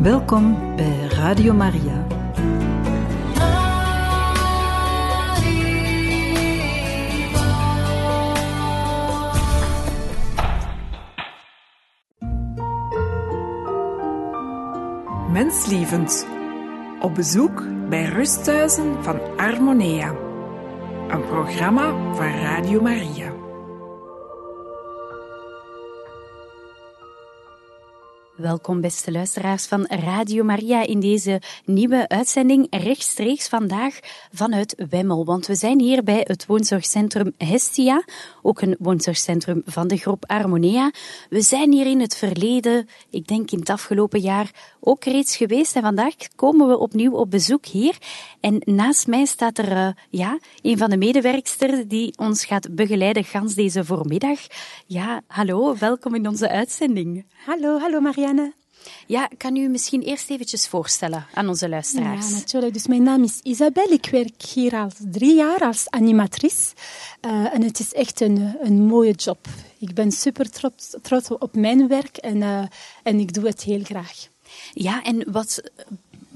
Welkom bij Radio Maria. Menslievend. Op bezoek bij rusthuizen van Harmonia. Een programma van Radio Maria. Welkom, beste luisteraars van Radio Maria, in deze nieuwe uitzending rechtstreeks vandaag vanuit Wemmel. Want we zijn hier bij het woonzorgcentrum Hestia, ook een woonzorgcentrum van de groep Harmonia. We zijn hier in het verleden, ik denk in het afgelopen jaar, ook reeds geweest. En vandaag komen we opnieuw op bezoek hier. En naast mij staat er uh, ja, een van de medewerksters die ons gaat begeleiden gans deze voormiddag. Ja, hallo, welkom in onze uitzending. Hallo, hallo Ja, kan u misschien eerst eventjes voorstellen aan onze luisteraars? Ja, natuurlijk. Dus mijn naam is Isabel. Ik werk hier al drie jaar als animatrice. Uh, en het is echt een, een mooie job. Ik ben super trots, trots op mijn werk en, uh, en ik doe het heel graag. Ja, en wat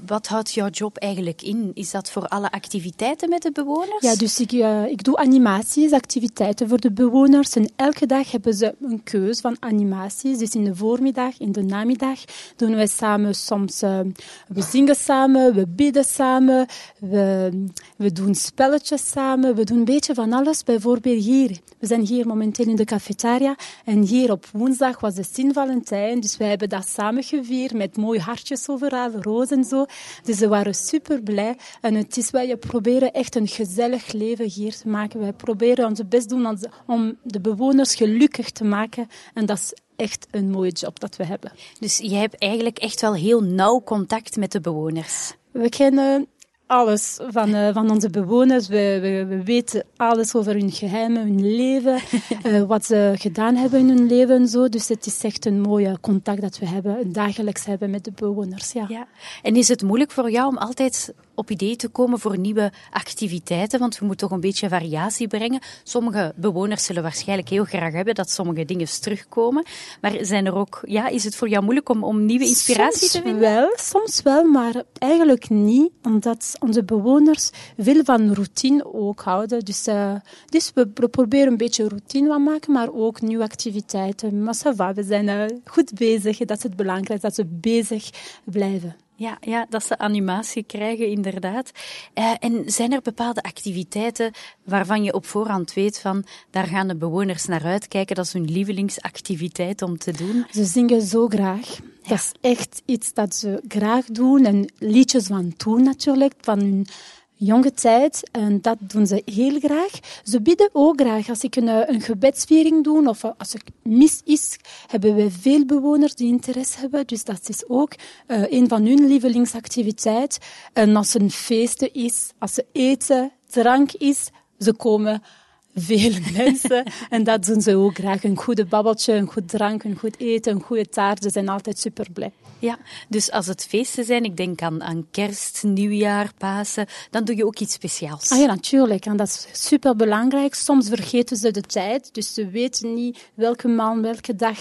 wat houdt jouw job eigenlijk in? Is dat voor alle activiteiten met de bewoners? Ja, dus ik, uh, ik doe animaties, activiteiten voor de bewoners. En elke dag hebben ze een keus van animaties. Dus in de voormiddag, in de namiddag doen wij samen soms... Uh, we zingen samen, we bidden samen, we, we doen spelletjes samen. We doen een beetje van alles. Bijvoorbeeld hier. We zijn hier momenteel in de cafetaria. En hier op woensdag was de Sint-Valentijn. Dus wij hebben dat samen gevierd met mooie hartjes overal, rozen en zo. Dus ze waren super blij. En het is wij proberen echt een gezellig leven hier te maken. Wij proberen ons best doen om de bewoners gelukkig te maken. En dat is echt een mooie job dat we hebben. Dus je hebt eigenlijk echt wel heel nauw contact met de bewoners. We kennen alles van, uh, van onze bewoners. We, we, we, weten alles over hun geheimen, hun leven, uh, wat ze gedaan hebben in hun leven en zo. Dus het is echt een mooie contact dat we hebben, dagelijks hebben met de bewoners. Ja. ja. En is het moeilijk voor jou om altijd op idee te komen voor nieuwe activiteiten? Want we moeten toch een beetje variatie brengen. Sommige bewoners zullen waarschijnlijk heel graag hebben dat sommige dingen terugkomen. Maar zijn er ook, ja, is het voor jou moeilijk om, om nieuwe inspiratie soms te vinden? Wel, soms wel, maar eigenlijk niet. Omdat onze bewoners veel van routine ook houden. Dus, uh, dus we proberen een beetje routine te maken, maar ook nieuwe activiteiten. Maar we zijn uh, goed bezig. Dat is het belangrijkste, dat ze bezig blijven. Ja, ja, dat ze animatie krijgen, inderdaad. Uh, en zijn er bepaalde activiteiten waarvan je op voorhand weet van, daar gaan de bewoners naar uitkijken, dat is hun lievelingsactiviteit om te doen? Ze zingen zo graag. Ja. Dat is echt iets dat ze graag doen. En liedjes van toen natuurlijk, van hun jonge tijd. En dat doen ze heel graag. Ze bidden ook graag. Als ik een, een gebedsviering doe of als er mis is, hebben we veel bewoners die interesse hebben. Dus dat is ook uh, een van hun lievelingsactiviteiten. En als er een feest is, als ze eten, drank is, ze komen veel mensen. en dat doen ze ook graag. Een goede babbeltje, een goed drank, een goed eten, een goede taart. Ze zijn altijd super blij. Ja, dus als het feesten zijn, ik denk aan, aan kerst, nieuwjaar, Pasen, dan doe je ook iets speciaals. Ah ja, natuurlijk. En dat is super belangrijk. Soms vergeten ze de tijd, dus ze weten niet welke maand, welke dag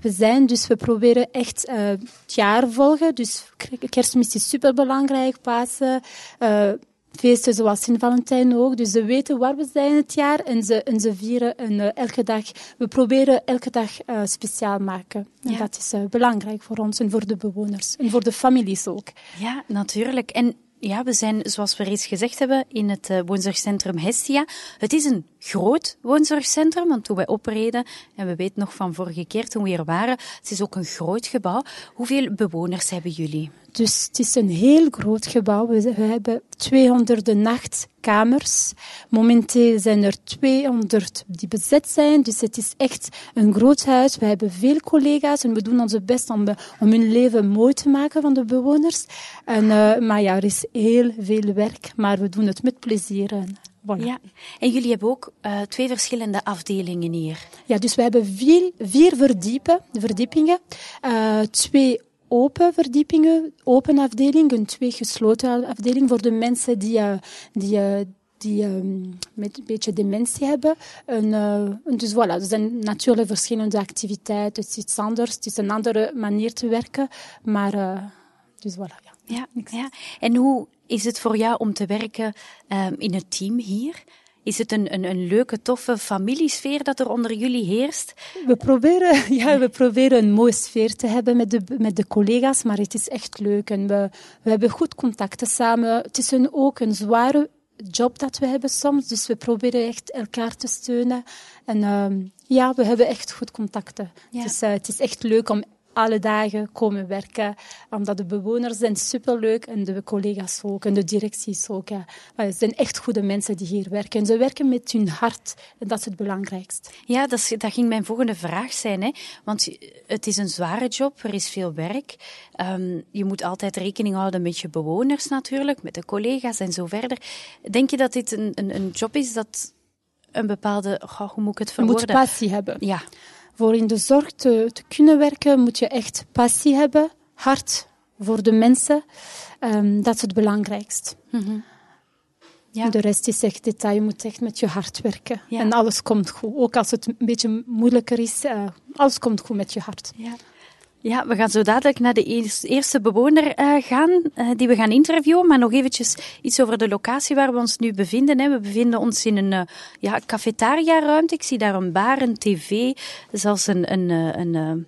we zijn. Dus we proberen echt uh, het jaar volgen. Dus kerstmis is super belangrijk, Pasen. Uh, feesten zoals Sint-Valentijn ook. Dus ze weten waar we zijn het jaar en ze, en ze vieren en, uh, elke dag. We proberen elke dag uh, speciaal maken. En ja. dat is uh, belangrijk voor ons en voor de bewoners en voor de families ook. Ja, natuurlijk. En ja, we zijn, zoals we reeds gezegd hebben, in het woonzorgcentrum Hestia. Het is een groot woonzorgcentrum, want toen wij opreden, en we weten nog van vorige keer toen we hier waren, het is ook een groot gebouw. Hoeveel bewoners hebben jullie? Dus het is een heel groot gebouw. We, hebben 208 kamers. Momenteel zijn er 200 die bezet zijn. Dus het is echt een groot huis. We hebben veel collega's en we doen ons best om, om hun leven mooi te maken van de bewoners. En, uh, maar ja, er is heel veel werk, maar we doen het met plezier. En, Voilà. Ja, en jullie hebben ook uh, twee verschillende afdelingen hier. Ja, dus we hebben vier, vier verdiepen, verdiepingen. Uh, twee open verdiepingen, open afdelingen, twee gesloten afdelingen voor de mensen die, uh, die, uh, die um, met een beetje dementie hebben. En, uh, dus voilà, er zijn natuurlijk verschillende activiteiten. Het is iets anders, het is een andere manier te werken, maar Dus voilà, ja. Ja, ja. En hoe is het voor jou om te werken um, in het team hier? Is het een, een, een leuke, toffe familiesfeer dat er onder jullie heerst? We proberen, ja, we proberen een mooie sfeer te hebben met de, met de collega's, maar het is echt leuk. En we, we hebben goed contacten samen. Het is een, ook een zware job dat we hebben soms, dus we proberen echt elkaar te steunen. En um, ja, we hebben echt goed contacten. Ja. Dus uh, het is echt leuk om alle dagen komen werken. Omdat de bewoners zijn superleuk en de collega's ook en de directies ook. Het zijn echt goede mensen die hier werken. En ze werken met hun hart en dat is het belangrijkste. Ja, dat, is, dat ging mijn volgende vraag zijn. Hè? Want het is een zware job, er is veel werk. Um, je moet altijd rekening houden met je bewoners natuurlijk, met de collega's en zo verder. Denk je dat dit een, een, een job is dat een bepaalde, oh, hoe moet ik het verwoorden? Je moet passie hebben. Ja voor in de zorg te, te, kunnen werken, moet je echt passie hebben, hart voor de mensen. Um, dat is het belangrijkst. Mm -hmm. ja. De rest is echt detail. Je moet echt met je hart werken. Ja. En alles komt goed. Ook als het een beetje moeilijker is, uh, alles komt goed met je hart. Ja. Ja, we gaan zo dadelijk naar de eerste bewoner uh, gaan, uh, die we gaan interviewen. Maar nog eventjes iets over de locatie waar we ons nu bevinden. Hè. We bevinden ons in een uh, ja, cafetaria-ruimte. Ik zie daar een bar, een tv, zelfs een, een, een,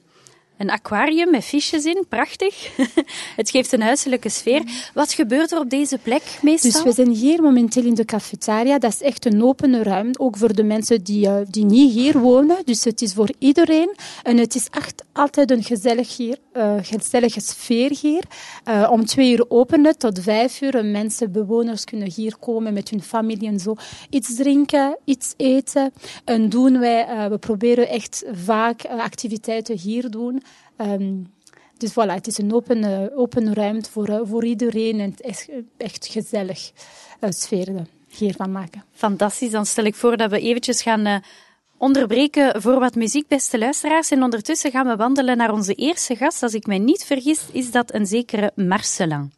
een aquarium met visjes in, prachtig. het geeft een huiselijke sfeer. Wat gebeurt er op deze plek meestal? Dus we zijn hier momenteel in de cafetaria. Dat is echt een opene ruimte, ook voor de mensen die, uh, die niet hier wonen. Dus het is voor iedereen. En het is echt altijd een gezellig hier, uh, gezellige sfeer hier. Uh, om twee uur openen tot vijf uur. En mensen, bewoners kunnen hier komen met hun familie en zo. Iets drinken, iets eten. En doen wij, we proberen echt vaak activiteiten hier doen. Um, dus voilà, het is een open, open ruimte voor, voor iedereen en echt, echt gezellig sfeer hiervan maken. Fantastisch, dan stel ik voor dat we eventjes gaan onderbreken voor wat muziek, beste luisteraars. En ondertussen gaan we wandelen naar onze eerste gast. Als ik mij niet vergis, is dat een zekere Marcelin.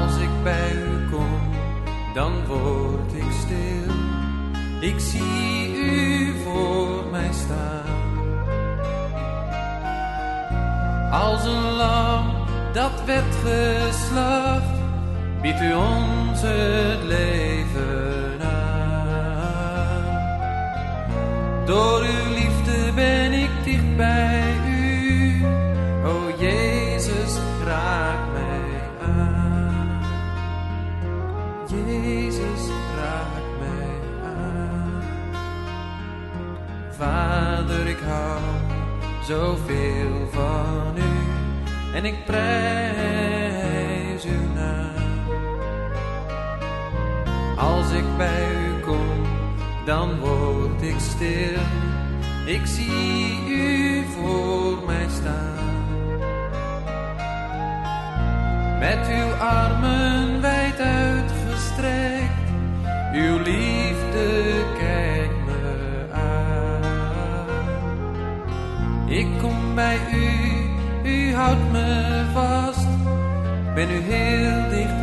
Als ik bij u kom, dan word ik stil. Ik zie u voor mij staan. Als een lam dat werd geslacht, biedt u ons het leven aan. Door u Vader, ik hou zoveel van u en ik prijs uw naam. Als ik bij u kom, dan word ik stil. Ik zie u voor mij staan. Met uw armen wijd uitgestrekt, uw liefde ben nu heel dicht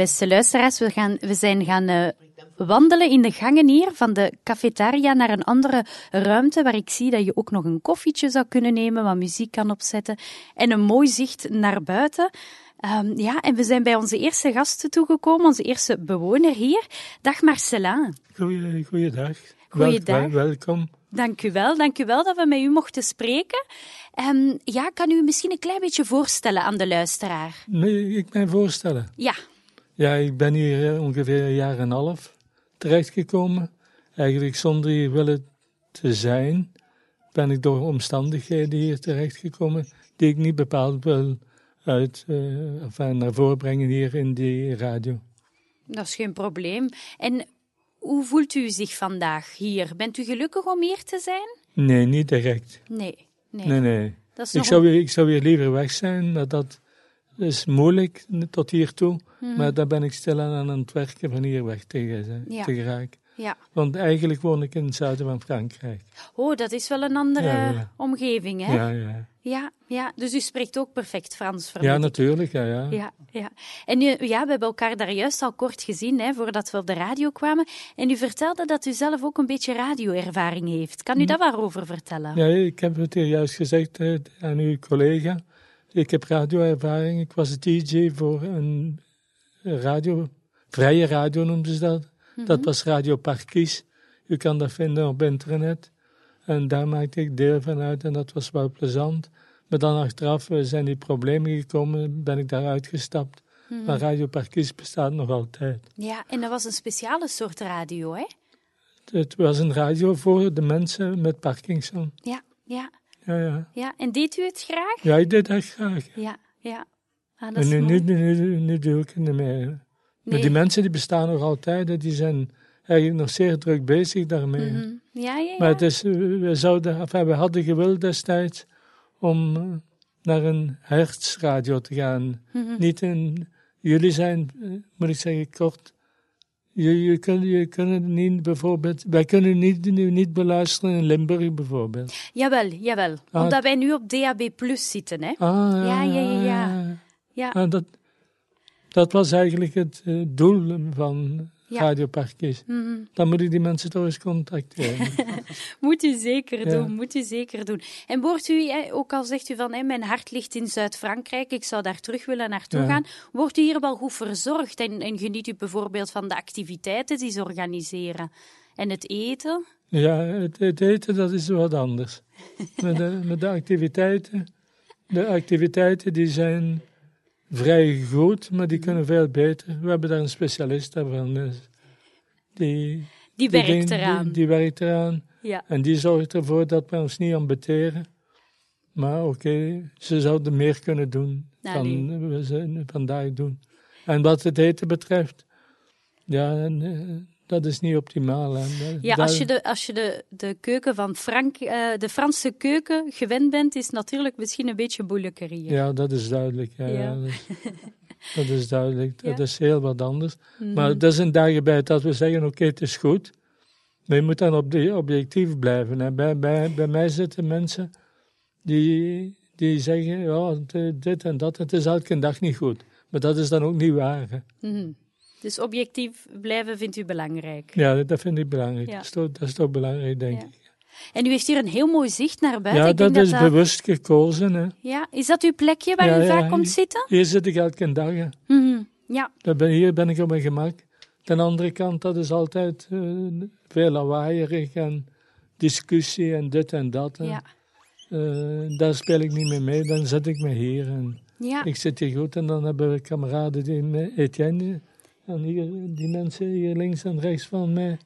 beste luisteraars, we, gaan, we zijn gaan uh, wandelen in de gangen hier van de cafetaria naar een andere ruimte waar ik zie dat je ook nog een koffietje zou kunnen nemen, wat muziek kan opzetten en een mooi zicht naar buiten. Um, ja, en we zijn bij onze eerste gasten toegekomen, onze eerste bewoner hier. Dag Marcelin. Goeie, goeiedag. Goeiedag. Wel, welkom. Dank u wel, dank u wel dat we met u mochten spreken. Um, ja, kan u misschien een klein beetje voorstellen aan de luisteraar? Nee, ik mij voorstellen. Ja. Ja, ik ben hier ongeveer een jaar en een half terechtgekomen. Eigenlijk zonder hier willen te zijn, ben ik door omstandigheden hier terechtgekomen die ik niet bepaald wil uit, uh, enfin, naar voren brengen hier in die radio. Dat is geen probleem. En hoe voelt u zich vandaag hier? Bent u gelukkig om hier te zijn? Nee, niet direct. Nee. Nee, nee. nee. ik, zou weer, ik zou weer liever weg zijn, maar dat is moeilijk tot hiertoe. Mm Maar daar ben ik stilaan aan het werken van hier weg te, ja. te geraken. Ja. Want eigenlijk woon ik in het zuiden van Frankrijk. Oh, dat is wel een andere ja, ja. omgeving, hè? Ja, ja. Ja, ja, dus u spreekt ook perfect Frans, Ja, natuurlijk, ja, ja. ja, ja. En u, ja, we hebben elkaar daar juist al kort gezien, hè, voordat we op de radio kwamen. En u vertelde dat u zelf ook een beetje radioervaring heeft. Kan u daar waarover vertellen? Ja, ik heb het hier juist gezegd aan uw collega. Ik heb radioervaring. Ik was DJ voor een radio, vrije radio noemden ze dat. Dat was Radio Parkies. U kan dat vinden op internet. En daar maakte ik deel van uit en dat was wel plezant. Maar dan achteraf zijn die problemen gekomen, ben ik daar uitgestapt. Mm Maar Radio Parkies bestaat nog altijd. Ja, en dat was een speciale soort radio, hè? Het was een radio voor de mensen met Parkinson. Ja, ja. Ja, ja. ja en deed u het graag? Ja, ik deed dat graag. Ja, ja. Ah, dat en nu, nu, nu, nu, doe ik het niet meer. Maar die mensen die bestaan nog altijd, die zijn eigenlijk nog zeer druk bezig daarmee. Mhm. ja, ja, ja. Maar het is, we, zouden, enfin, we hadden gewild destijds om naar een hertzradio te gaan. Mhm. Niet in, jullie zijn, eh, moet ik zeggen, kort. Je, je, kun, je kunnen niet bijvoorbeeld, wij kunnen niet, nu niet beluisteren in Limburg bijvoorbeeld. Jawel, jawel. Ah. Omdat wij nu op DAB Plus zitten, hè? Ah, ja, ja, ja. ja. ja. Ah, dat, dat was eigenlijk het uh, doel van ja. Radio Parkjes. Mm -hmm. Dan moet ik die mensen toch eens contacteren. moet u zeker doen, ja. moet u zeker doen. En wordt u, ook al zegt u van, mijn hart ligt in Zuid-Frankrijk, ik zou daar terug willen naartoe ja. gaan, wordt u hier wel goed verzorgd en, en geniet u bijvoorbeeld van de activiteiten die ze organiseren? En het eten? Ja, het, het eten dat is wat anders. met, de, met de activiteiten, de activiteiten die zijn vrij goed, maar die kunnen veel beter. We hebben daar een specialist van. Die, die, die werkt die, eraan. Die, die, werkt eraan. Ja. En die zorgt ervoor dat we ons niet ambeteren. Maar oké, okay, ze zouden meer kunnen doen nou, dan we ze vandaag doen. En wat het eten betreft, ja, dat is niet optimaal. Hè. Ja, als je, de, als je de, de keuken van Frank, uh, de Franse keuken gewend bent, is natuurlijk misschien een beetje moeilijker hier. Ja, dat is duidelijk. Ja, ja. Dat, is, dat, is, duidelijk. Dat Ja. is heel wat anders. Mm. Maar dat is een dag bij dat we zeggen, oké, het is goed. Maar je moet dan op de, objectief blijven. Hè. Bij, bij, bij mij zitten mensen die, die zeggen, ja, dit en dat, het is elke dag niet goed. Maar dat is dan ook niet waar. Hè. Mhm. Dus objectief blijven vindt u belangrijk. Ja, dat vind ik belangrijk. Ja. Dat, is toch, dat is toch belangrijk, denk Ja. ik. En u heeft hier een heel mooi zicht naar buiten. Ja, Ik dat is dat bewust gekozen. Hè. Ja, is dat uw plekje waar Ja, u vaak komt zitten? Hier zit ik elke dag. Hè. Mhm. Ja, Daar ben, hier ben ik op mijn gemak. Ten andere kant, dat is altijd eh, veel lawaaierig en discussie en dit en dat. hè. ja, Eh, daar speel ik niet meer mee, dan zet ik me hier. En ja. ik zit hier goed en dan hebben we kameraden, die, me- Etienne, en hier, die mensen hier links en rechts van mij,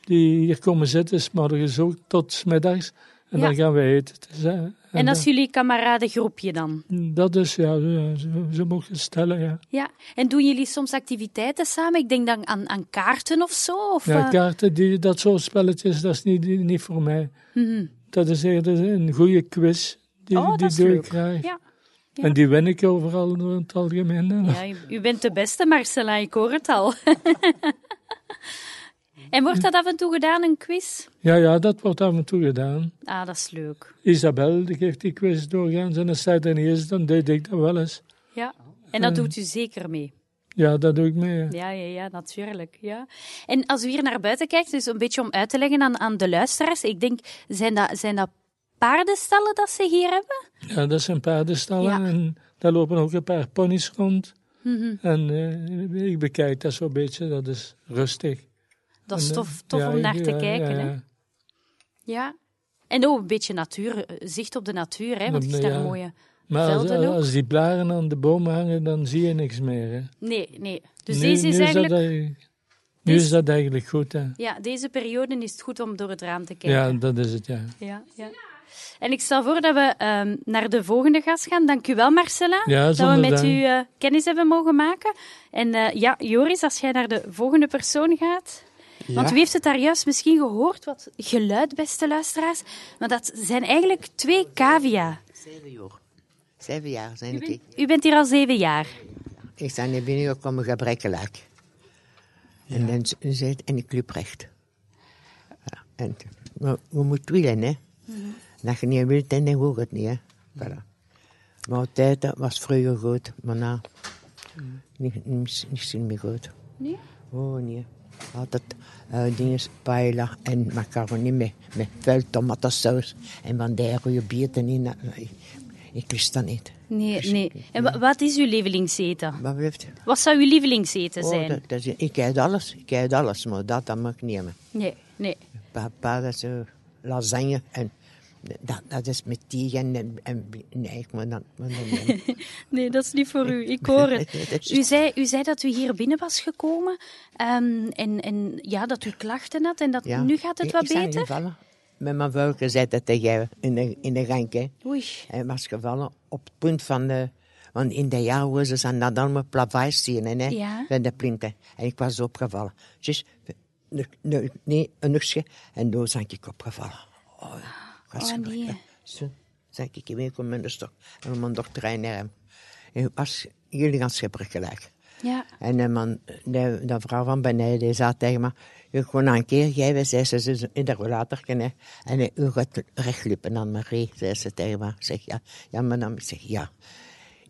die hier komen zitten, s morgens ook tot middags. En Ja. dan gaan we eten. Dus, en En dat is jullie kameradengroepje dan? dat is, ja, zo, zo mogen je stellen, ja. Ja. En doen jullie soms activiteiten samen? Ik denk dan aan, aan kaarten of zo? Of, Ja, eh, kaarten, die, dat soort spelletjes, dat is niet, niet voor mij. mhm. Dat is eerder een goede quiz. Die, Oh, die is doe leuk. ik graag. Ja. Ja. En die win ik overal in het algemeen. Ja, u- bent de beste, Marcella, ik hoor het al. en wordt dat af en toe gedaan, een quiz? Ja, ja, dat wordt af en toe gedaan. Ah, dat is leuk. Isabel die geeft die quiz doorgaans en als zij er niet is, dan deed ik dat wel eens. Ja. En dat Eh. doet u zeker mee. Ja, dat doe ik mee. ja. Ja, ja, ja, natuurlijk. Ja. En als u hier naar buiten kijkt, dus een beetje om uit te leggen aan, aan de luisteraars, ik denk, zijn dat, zijn dat paardenstallen dat ze hier hebben? Ja, dat zijn paardenstallen Ja. en daar lopen ook een paar ponies rond. Mhm. En eh, ik bekijk dat zo'n beetje, dat is rustig. Dat is En, eh, tof, tof ja, om naar te kijken. ja, Hè? ja. En ook een beetje natuur, eh, zicht op de natuur, hè? want je ziet daar ja. mooie Maar als, velden ook. als die blaren aan de bomen hangen, dan zie je niks meer. Hè. Nee, nee. Dus nu, deze is nu eigenlijk... dat, eigenlijk- nu Deze- is dat eigenlijk goed. Hè. Ja, deze periode is het goed om door het raam te kijken. Ja, dat is het, ja. Ja, ja. En ik stel voor dat we ehm, naar de volgende gast gaan. Dank u wel, Marcella, Ja, dat we met dank. u eh, kennis hebben mogen maken. En eh, ja, Joris, als jij naar de volgende persoon gaat. Want u heeft het daar juist misschien gehoord, wat geluid, beste luisteraars. Maar dat zijn eigenlijk twee cavia. Zeven jaar. Zeven jaar zijn ik. U bent hier al zeven jaar. Ik ben hier binnengekomen gebrekkelijk. En dan het in de clubrecht. Ja, en we, we moeten willen, hè. Dat je niet wilt, dan hoort het niet, hè. Voilà. Maar altijd dat was vroeger goed, maar nou, niet, niet, niet zo meer goed. Nee? Oh, nee. Altijd uh, dingen, paella en macaroni met, met vuil tomatensaus. En van die rode bieten in. Ik, ik lust dat niet. Nee, nee. En wa- wat is uw lievelingseten? Wat blijft? Wat zou uw lievelingseten Oh, zijn? dat, dat is, ik eet alles, ik eet alles, maar dat, dat mag ik nemen. Nee, nee. Papa, dat is eh, lasagne en dat, dat is met tegen en, en nee, ik dat nemen. Nee, dat is niet voor u. Ik hoor het. U zei, u zei dat u hier binnen was gekomen ehm, en, en ja, dat u klachten had en dat Ja. nu gaat het Ik- wat ik ben beter? gevallen. Met mijn vuil gezet dat tegen hem in de, in de rank, hè. Oei. Hij was gevallen op het punt van de... Want in de jaren zijn dat allemaal plaveis zien, hè, Ja. van de plinten. En ik was opgevallen. Dus, ne- ne- nee, een nuchtje. En toen ben ik opgevallen. Oh, ik was Oh. Zo, zei ik kom met de stok. En mijn dochter naar hem. En was jullie gaan gebrekkelijk. Ja. En de, man, de, de vrouw van beneden die zei tegen me, je kon een keer geven, zei ze, in de rollator. En eh, u gaat rechtlopen aan Marie, zei ze tegen me. Ik zeg, ja, ja madame. Ik zeg, ja.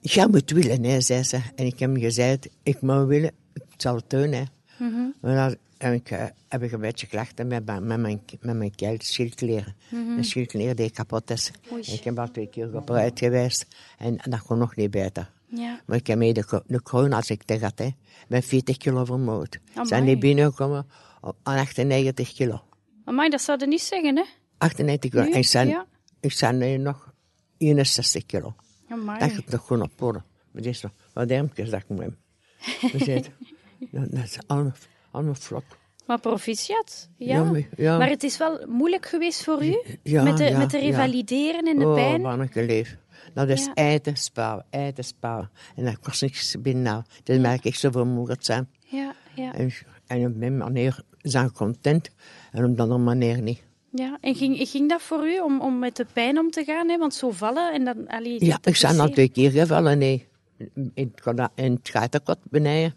Jij moet willen, hè, zei ze. En ik heb hem gezegd, ik moet willen, ik zal het doen, hè. Mhm. En dan heb ik, eh, heb ik een beetje klachten met, mijn- met mijn, met mijn keel, schildkleren. Een schildklier die kapot is. Ik heb al twee keer gebruikt geweest en, dat kon nog niet beter. Ja. Maar ik heb mee de, de kroon als ik te had, hè. Met 40 kilo vermoord. Amai. Zijn die binnengekomen op- aan 98 kilo. Amai, dat zou je niet zeggen, hè? 98 kilo. Nu? En ik zijn, Ja. ik zijn nu nog 61 kilo. Amai. Dat gaat nog gewoon op worden. Maar dit is nog wat dermpjes dat ik moet hebben. Dat is allemaal, Maar proficiat, ja. Ja, maar- ja. Maar het is wel moeilijk geweest voor u? Ja, met, de, met de revalideren en de oh, pijn? manneke leef. Dat is Ja. eten sparen, eten sparen. En dat kost niks binnen nou. Dat merk ik zo vermoeid zijn. Ja, ja. En, en op mijn manier zijn content en op de andere manier niet. ja. En ging, ging dat voor u om, om met de pijn om te gaan? Hè? Want zo vallen en dan... Allee, Ja, dat ik is zijn al twee keer gevallen, nee. In, het gada- in het gatenkot beneden.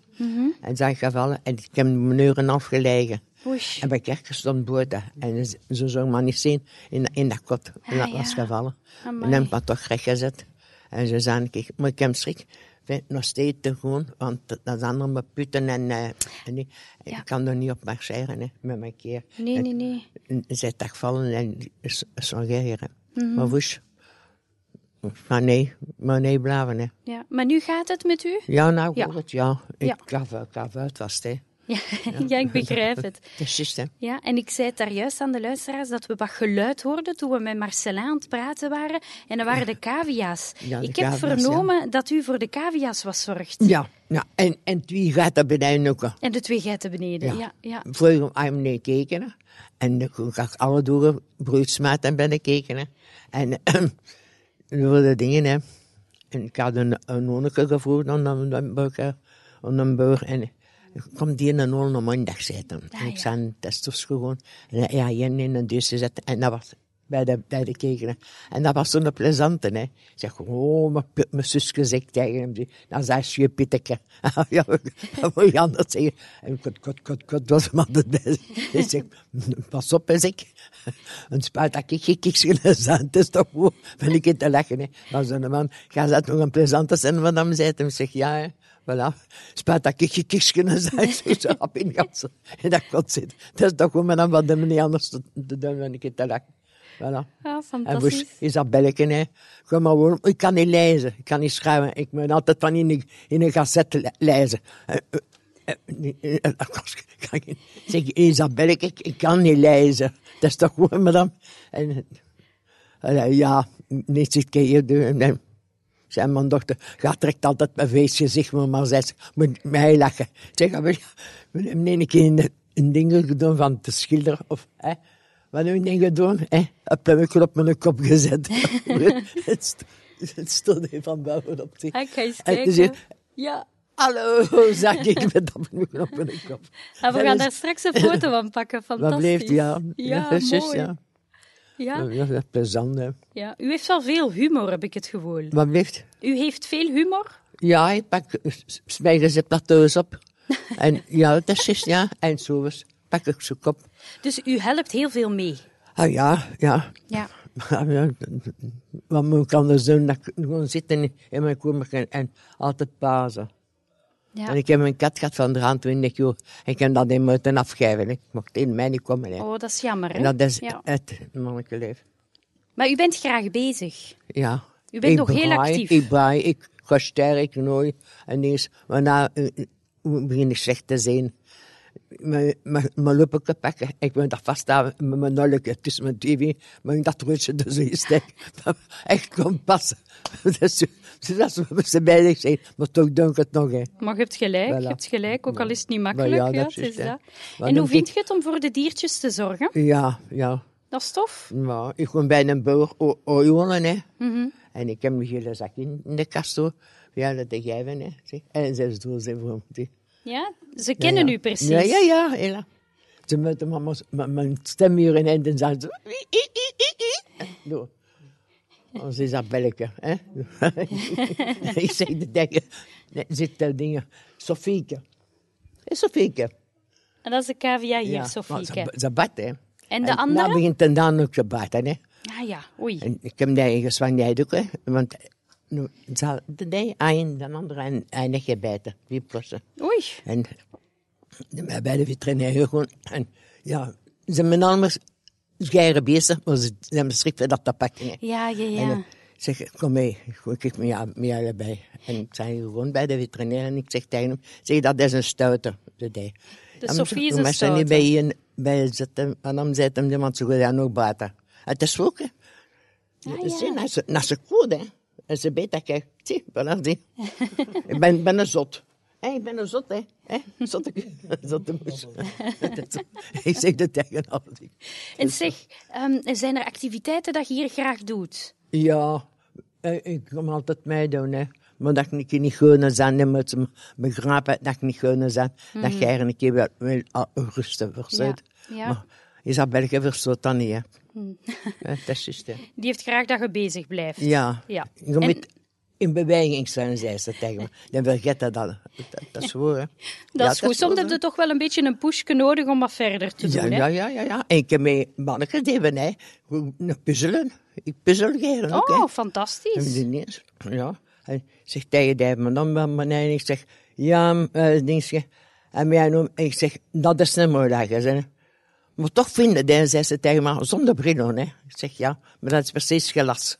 En zijn gevallen en ik heb een uur en een half gelegen. Oei. En bij kerk stond buiten. En ze zou me niet zien in, in dat kot. En dat Ah, was ja. gevallen. Amai. En dan heb ik toch recht gezet. En ze zeiden, kijk, maar ik heb schrik. Vind nog steeds te gewoon, want dat zijn allemaal putten en, eh, en die- Ja. ik kan er niet op marcheren hè, met mijn keer. Nee, nee, nee. Ze zijn toch vallen en sorgeren. Mhm. Maar woes. Maar nee, maar nee blijven hè. Ja. Maar nu gaat het met u? Ja, nou Ja. goed, ja. Ik Ja. uit was hè. Ja, ja ik begrijp het. Juist hè. Ja, en ik zei het daar juist aan de luisteraars dat we wat geluid hoorden toen we met Marcelin aan het praten waren. En dat waren de cavia's. Ja, de ik heb vernomen dat u voor de cavia's was zorgt. Ja, ja. En, en twee gaat er beneden ook. En de twee geiten beneden. Ja, Ja. Vroeger heb ik niet gekeken. hè. En dan ga ik alle doeren broedsmaat en ben ik gekeken. hè. En er worden dingen, hè. En ik had een, een nonneke gevraagd aan een, burger, aan een burger. En kom die in een olle maandag zitten. en ik zei, dat is toch gewoon. En ja, je in een dus zetten. En dat was bij de, bij de kekenen. En dat was zo'n plezante, hè. Ik zeg, oh, mijn, mijn zus gezegd tegen hem. die- Dan zei ze, je pitteke. ja, wat wil je anders zeggen? En kot, kot, kot, kot, was hem altijd bij. Ik zeg, pas op, zeg ik. Een spuit dat ik zijn. Het is toch goed, ben ik in te lachen, hè. Dan de man, ga dat nog een plezante zijn, wat dan zei. Ik zeg, ja, hè. Voilà. Spuit dat ik zijn. Zeg, zo, op in. En dat kon zitten. Dat is toch goed, maar dan wat hem niet anders te doen, ben ik in te lachen. Voilà. Ja, En dus fantastisch. Isabelleke, hè. Kom maar gewoon. Ik kan niet lezen. Ik kan niet schrijven. Ik moet altijd van in een, in een gazette le- lezen. Eh, eh, eh, eh, eh. Zeg, Isabelleke, ik, ik kan niet lezen. Dat is toch gewoon, madame. En, eh, ja, niet zit keer doen. En, zei mijn dochter, ga trekt altijd mijn feestgezicht, maar, maar zij zegt, moet mij lachen. Zeg, "Ah, we we hebben een keer een, een ding gedaan van te schilderen, of, hè. Wat we niet gedaan? Hè? Een plummeltje op mijn kop gezet. het, st het stond van boven op Ik ga eens En kijken. Ja, Hallo, zeg ik met dat plummeltje op mijn kop. en we gaan daar straks een foto van pakken. Fantastisch. Wat bleef ja. Ja, dat is juist, mooi. ja. Ja, Ja, dat is plezant, hè. ja. U heeft wel veel humor, heb ik het gevoel. Wat blijft? U heeft veel humor? Ja, ik pak, smijden ze plateaus op. en ja, dat is ja. En zo was, pak ik ze kop. Dus u helpt heel veel mee. Ah ja, ja. Ja. Ja, Wat moet ik anders doen? Dat ik gewoon zitten in mijn kamer en, en altijd pazen. ja. En ik heb een kat gehad van 23 jaar. En ik heb dat in moeten afgeven. hè. Ik mocht in mij niet komen. Hè. Oh, dat is jammer, hè? en dat is ja. het mannelijke leven. Maar u bent graag bezig. Ja. U bent ik nog heel actief. Ik braai, ik ga sterk, nooit. En eens, maar begin ik slecht te zijn. Mijn, loopje pakken. Ik moet dat vasthouden met mijn nolke tussen mijn tv. Maar ik dat roodje dus zo steek. Echt kon passen. Dus, dat is ze bij zijn. Maar toch denk ik het nog, hè. Maar je hebt gelijk, Voilà. je hebt gelijk, ook al is het niet makkelijk. ja, ja, dat is is het, dat. En hoe vind ik- je het om voor de diertjes te zorgen? Ja, ja. Dat is tof. Ik kom bij een boer wonen, hè. Mhm. En ik heb mijn hele zak in, in de kast, hoor. Ja, dat te geven, hè. En ze is zijn voor. Ja, ze kennen ja. u precies. Ja, ja, ja. ja. Ze moeten met- mijn stem hier in en dan zeggen ze... "I, I, I, I, I." Door. Als is dat belletje, hè. ik zeg de dingen... Nee, zit daar dingen... Sofieke. Hé, Sofieke. En dat is de cavia hier, Ja, Sofieke. Ze, bad, hè. En de Nou andere? begint het dan ook te baden, hè. Ah ja, oei. En ik heb die gezwanneerd ook, hè. Want nu, zal de een een, de andere een gebeten. Die plossen. Oei. En bij de veterinair gewoon. En ja, ze zijn allemaal scheren bezig, maar ze zijn beschikbaar dat te pakken. hè. Ja, ja, En ja. ik zeg, kom mee, ik me ja, mee erbij. En ik zei gewoon bij de veterinair en ik zeg tegen hem, zeg, dat is een stoute. De, de. De Sofie is een Maar ze niet stoute. bij je, bij zitten, en dan zet hem iemand zo goed aan nog baten. Het is ook, hè. Ah, ja. Naar ze, naar ze goed, hè. En ze weet dat ik, zie, voilà, zie. ik ben, ben een zot. Hé, ik ben een zot, hè. Hé, zotte, zotte moes. ik zeg dat tegen altijd. En zeg, ehm, zijn er activiteiten dat je hier graag doet? Ja, eh, ik kom altijd meedoen, hè. Maar dat ik niet kunnen zijn, moet ze me begrijpen dat ik niet kunnen zijn. Dat jij een keer wel, wel ah, rusten verstaat. Ja, ja. Maar Isabelle verstaat dat niet, hè. Eh, Dat is hè. Die heeft graag dat je bezig blijft. Ja. Ja. Je En- moet in beweging zijn, zei ze tegen me. Dan vergeet dat al. Dat, dat is waar, hè. Dat Ja, is goed. Soms heb hè. je toch wel een beetje een pushje nodig om wat verder te Ja, doen. ja, hè? ja, ja, ja. En ik heb mee mannetjes hebben, hè. Puzzelen. Ik puzzel ook, hè. Oh, Heb fantastisch. je niet eens? Ja. Hij zegt tegen die mijn nummer beneden. Ik zeg, ja, uh, dingetje. En mij ik zeg, dat is niet mooi dat Maar toch vinden die, zei ze tegen me, zonder bril hè. Ik zeg, ja, maar dat is precies glas.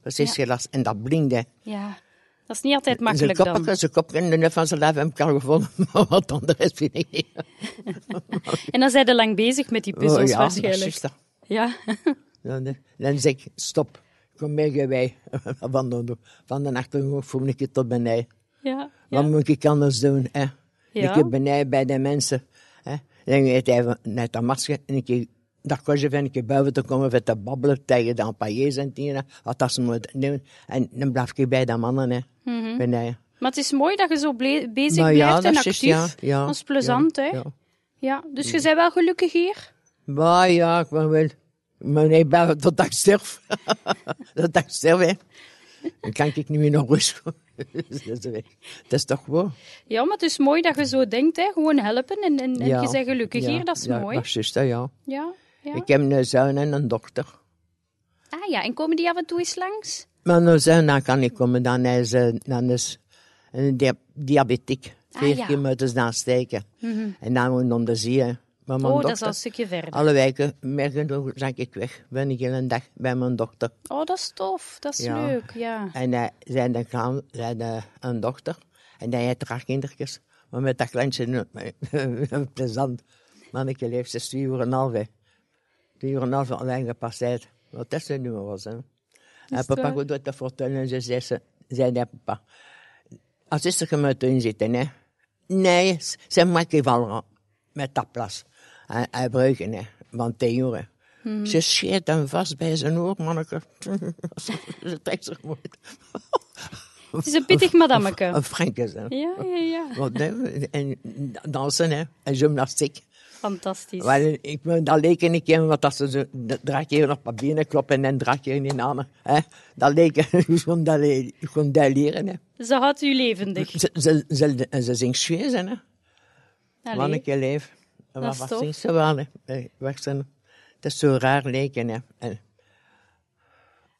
Precies glas. En dat blinkt, hè. Ja, dat is niet altijd makkelijk dan. koppige, zijn kop in de nef van zijn leven heb ik al gevonden, maar wat anders vind ik niet. En dan zijn je lang bezig met die puzzels Oh, ja, waarschijnlijk. dat. Ja. Dan, dan zeg ik, stop, kom mee wij. Van de, van de achtergrond voel ik het tot beneden. ja. Wat ja. moet ik anders doen? Hè? Ja. Ik heb beneden bij de mensen. Dan gaat even net een masker en ik keer dat kost je van een keer buiten te komen met te babbelen tegen de ampagés en dingen. Wat dat ze moeten doen. En dan blijf ik bij de mannen. Hè? Mhm. Beneden. Maar het is mooi dat je zo bezig Maar blijft ja, en dat is actief. juist, ja, ja, dat is plezant, ja, hè? ja. Ja. Dus je bent wel gelukkig hier? Maar ja, ik ben wel, Maar nee, bij- totdat ik sterf. totdat ik sterf, hè. Dan kan ik niet meer naar rust. dat, is, dat is toch waar? Ja, maar het is mooi dat je zo denkt, hè. Gewoon helpen en, en, en Ja. je bent gelukkig Ja, hier, dat is ja, mooi. Maar zuster, ja. Ja, ja. Ik heb een zoon en een dochter. Ah ja, en komen die af en toe eens langs? Maar een zoon, dan kan ik komen. Dan is, eh, dan is een dia diabetiek. Vier Ah, keer moeten ze dan steken. En dan moet je. Maar mijn Oh, dat is dochter, al een stukje verder. alle weken, morgen zak ik weg. Ben ik een dag bij mijn dochter. Oh, dat is tof. Dat is Ja. leuk, ja. En hij zijn de gaan, zijn een dochter. En hij heeft drie kindertjes. Maar met dat kleintje, eh, plezant. Manneke leeft ze twee uur en een half. Twee uur en een half alleen gepasseerd. Wat dat zijn nummer was, hè. En papa goed doet dat vertellen. En ze zei, ze, zei dat papa. Als is er in zitten, hè. Nee, ze maakt even met dat plas. Hij, hij breuken, hè. Want tien uur, hè. Ze scheert hem vast bij zijn oor, manneke. ze trekt zich. Het is een pittig madammeke. Een Frankes, hè. Ja, ja, ja. En dansen, hè. En gymnastiek. Fantastisch. Wel, ik ben dat leek een keer, want dat ze drie keer op mijn benen kloppen en drie keer in die namen. Hè. Dat leek, kon dat, kon dat leren, hè. Ze houdt u levendig. Ze, ze, ze, ze zingt schweer, hè. Manneke leef. Dat tof. zingt ze wel. Eh, zijn. Het is zo raar leken, hè. En,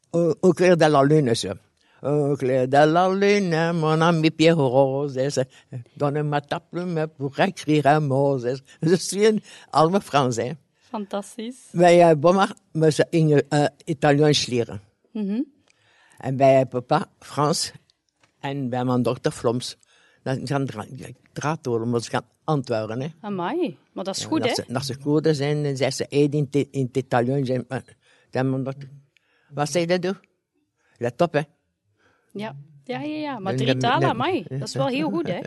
au, au clair de la lune, zo. Au clair de la lune, mon ami Pierre Rose, ze. Donne-moi ta plume pour écrire un mot, ze. Zien allemaal Frans, hè. Fantastisch. Wij we ze in uh, Italiaans leren. Mhm. En bij papa Frans en bij mijn dochter Floms. Dan gaan dra draad worden, maar ze gaan Antwerpen. Hè. Amai. Maar dat is goed, hè? Ze, dat ze Koerden zijn, dan zeggen ze één in, het- in het Italiaans. En, dan wat zeg je dat? Let op, hè. Ja. Ja, ja, ja. Maar talen, amai. Dat is wel heel goed, hè?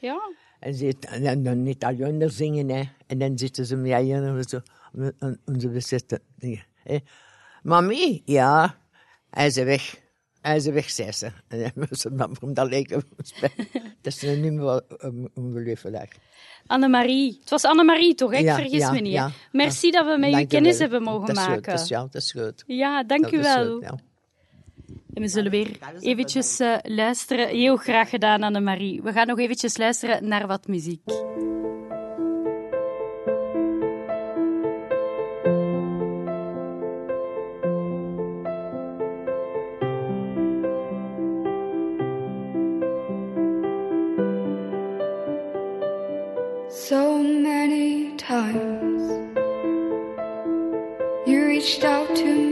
Ja. En ze en dan Italianer zingen, hè. En dan zitten ze met en zo. En onze hè. Mami, ja. Hij is weg. Hij is weg, zei ze. En was ze maar om dat leken. Dat is nu wel een ongelooflijk. Annemarie. Het was Annemarie, toch? Ik Ja, vergis ja, me niet. ja. Merci dat we met u Dank je kennis wel. hebben mogen Dat is goed, maken. Dat is, ja, dat is goed. Ja, dank Dat u wel. goed. En we zullen weer eventjes eh, luisteren. Heel graag gedaan, Annemarie. We gaan nog eventjes luisteren naar wat muziek. So many times. You reached out to me,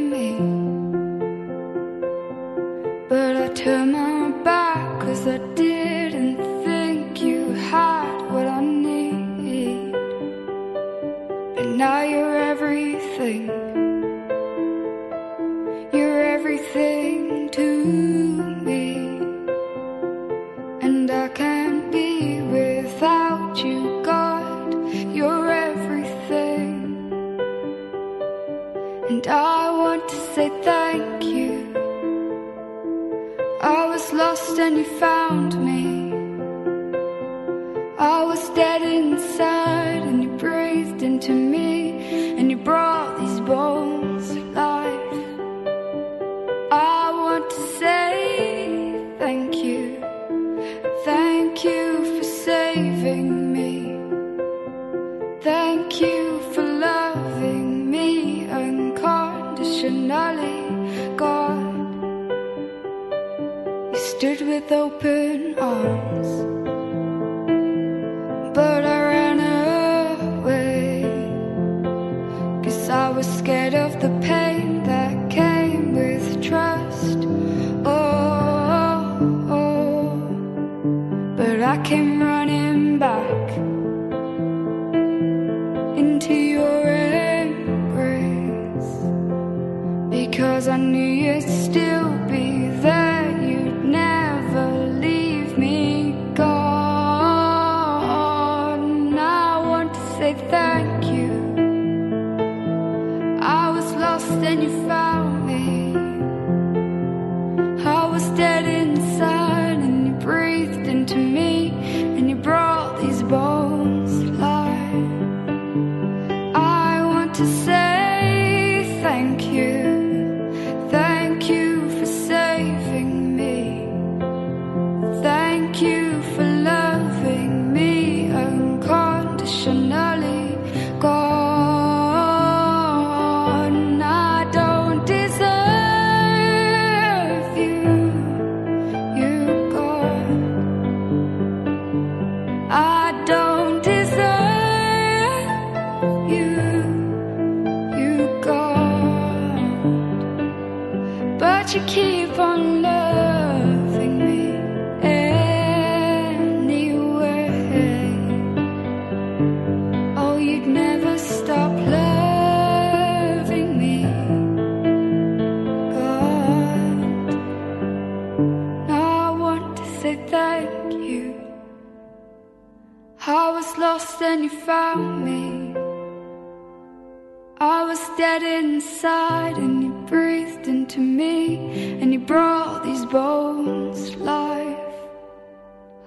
inside and you breathed into me and you brought these bones life.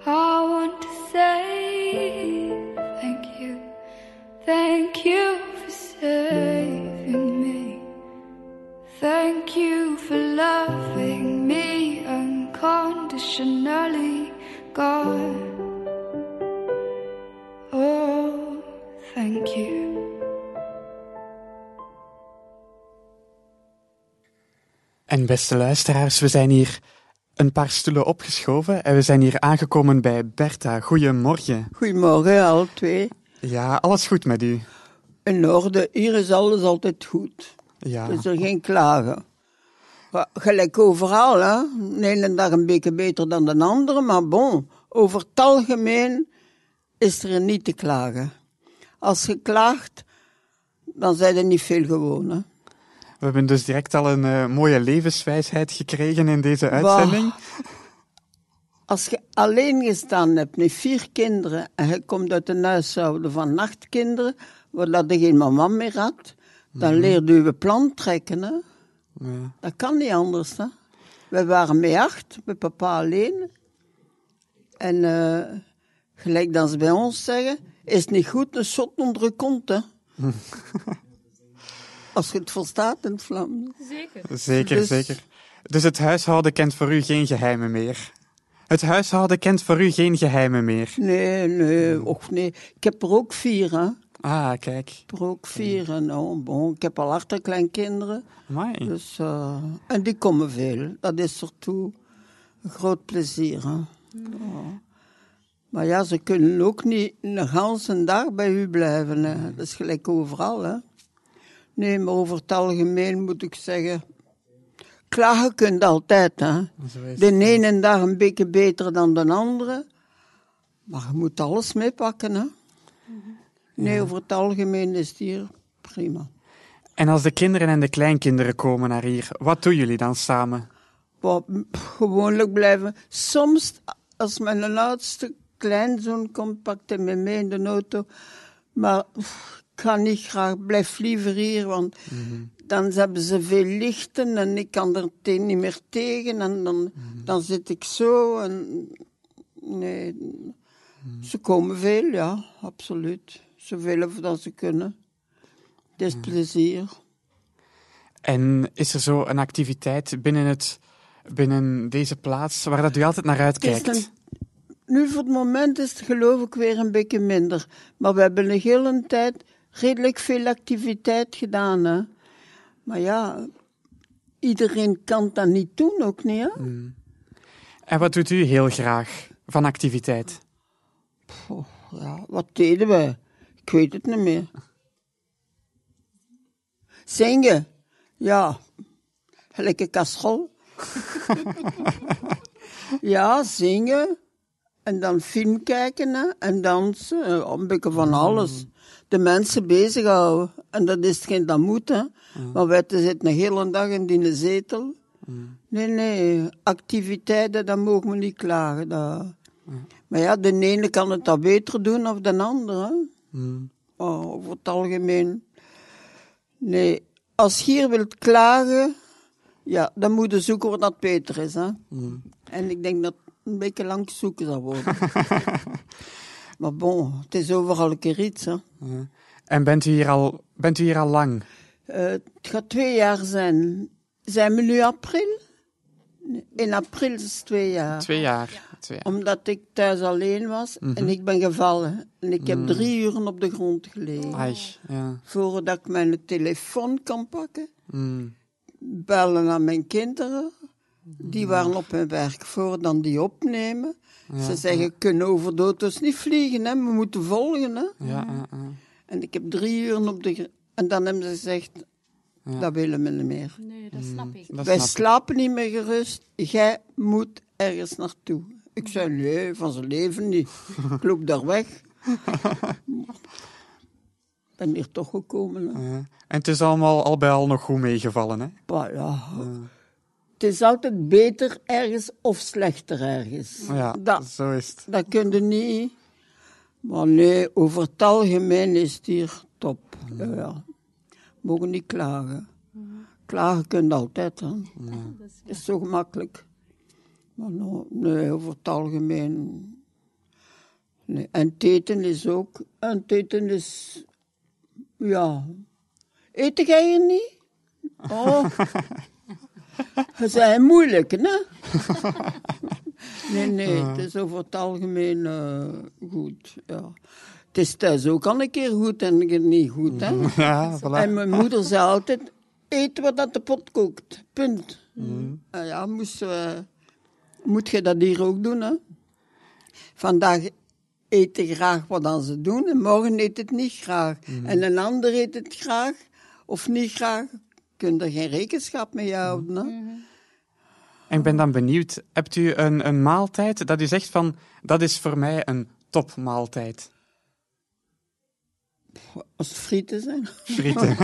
I want to say thank you. Thank you for saving me. Thank you for loving me unconditionally, God. En beste luisteraars, we zijn hier een paar stoelen opgeschoven en we zijn hier aangekomen bij Bertha. Goedemorgen. Goedemorgen, alle twee. Ja, alles goed met u? In orde, hier is alles altijd goed. Ja. Is er geen klagen. Gelijk overal, hè. De ene dag een beetje beter dan de andere, maar bon, over het algemeen is er niet te klagen. Als je klaagt, dan zijn er niet veel gewoon, hè. We hebben dus direct al een eh, mooie levenswijsheid gekregen in deze uitzending. Als je alleen gestaan hebt met vier kinderen en je komt uit een huishouden van acht kinderen, waar dat je geen mama meer had, dan leerde je plan trekken. Hè? Ja. Dat kan niet anders. Hè? We waren met acht, met papa alleen. En eh, gelijk dat ze bij ons zeggen, is het niet goed een shot onder je kont. Hè? Als je het verstaat in het Vlaams. Zeker, Dus- zeker. Dus het huishouden kent voor u geen geheimen meer? Het huishouden kent voor u geen geheimen meer? Nee, nee, och nee. Ik heb er ook vier, hè. Ah, kijk. Ik heb er ook vier. En, oh, bon, ik heb al achterkleinkinderen. Amai. Dus, eh, en die komen veel. Dat is er toe een groot plezier. Hè? Ja. Maar ja, ze kunnen ook niet een ganse dag bij u blijven. Hè? Dat is gelijk overal. Hè? Nee, maar over het algemeen moet ik zeggen... Klagen kunt altijd, hè. De ene dag een beetje beter dan de andere. Maar je moet alles meepakken, hè. Nee, over het algemeen is het hier prima. En als de kinderen en de kleinkinderen komen naar hier, wat doen jullie dan samen? Wat gewoonlijk blijven. Soms, als mijn oudste kleinzoon komt, pakt hij me mee in de auto. Maar pff, ga niet graag, blijf liever hier, want dan hebben ze veel lichten en ik kan er te- niet meer tegen. En dan, dan zit ik zo en... Nee, ze komen veel, ja, absoluut. Zoveel of dat ze kunnen. Het is plezier. En is er zo een activiteit binnen, het, binnen deze plaats waar dat u altijd naar uitkijkt? nu voor het moment is het geloof ik weer een beetje minder. Maar we hebben een hele tijd redelijk veel activiteit gedaan. Hè? Maar ja, iedereen kan dat niet doen ook niet. Hè? En wat doet u heel graag van activiteit? Ja, wat deden we? Ik weet het niet meer. Zingen? Ja, een kastrol. ja, zingen. En dan film kijken hè, en dansen. Een beetje van alles. De mensen bezighouden. En dat is hetgeen dat moet. Hè. Maar wij zitten een hele dag in die zetel. Nee, nee. Activiteiten, dat mogen we niet klagen. Dat... Maar ja, de ene kan het dat beter doen of de andere. Oh, over het algemeen. Nee, als je hier wilt klagen, ja, dan moet je zoeken wat dat beter is. Hè? En ik denk dat het een beetje lang zoeken zal worden. maar bon, het is overal een keer iets. Hè? En bent u hier al, bent u hier al lang? Eh, het gaat twee jaar zijn. Zijn we nu april? In april is het twee jaar. Twee jaar. Twee. Omdat ik thuis alleen was en ik ben gevallen. En ik heb drie uur op de grond gelegen. Ai, ja. Voordat ik mijn telefoon kan pakken, Mm. bellen naar mijn kinderen. Die waren op hun werk voor dan die opnemen. Ze zeggen, kunnen over de auto's niet vliegen, hè? we moeten volgen. Hè? Ja, ja, ja. En ik heb drie uur op de... En dan hebben ze gezegd, dat willen we niet meer. Nee, dat snap ik. Dat Wij snap ik. slapen niet meer gerust. Jij moet ergens naartoe. Ik zei, nee, van zijn leven niet. Ik loop daar weg. ben hier toch gekomen. Hè. Ja. En het is allemaal al bij al nog goed meegevallen, hè? Maar ja, het is altijd beter ergens of slechter ergens. Ja, Dat, zo is het. dat kun je niet. Maar nee, over het algemeen is het hier top. Ja, ja. Mogen niet klagen. Klagen kun je altijd, hè. Het is zo gemakkelijk. Maar no- nee, over het algemeen... Nee. En het eten is ook... En het eten is... Ja... Eet jij hier niet? Oh... Ze zijn moeilijk, hè? Nee, nee, het is over het algemeen eh, goed. Ja. Het is thuis ook al een keer goed en niet goed. Hè? Ja, voilà. En mijn moeder zei altijd: eet wat dat de pot kookt. Punt. En ja, moest, eh, moet je dat hier ook doen? Hè? Vandaag eet je graag wat dan ze doen en morgen eet het niet graag. En een ander eet het graag of niet graag. Kun er geen rekenschap mee houden. Hè? En ik ben dan benieuwd, hebt u een, een maaltijd dat u zegt van, dat is voor mij een topmaaltijd? Als het frieten zijn. Frieten.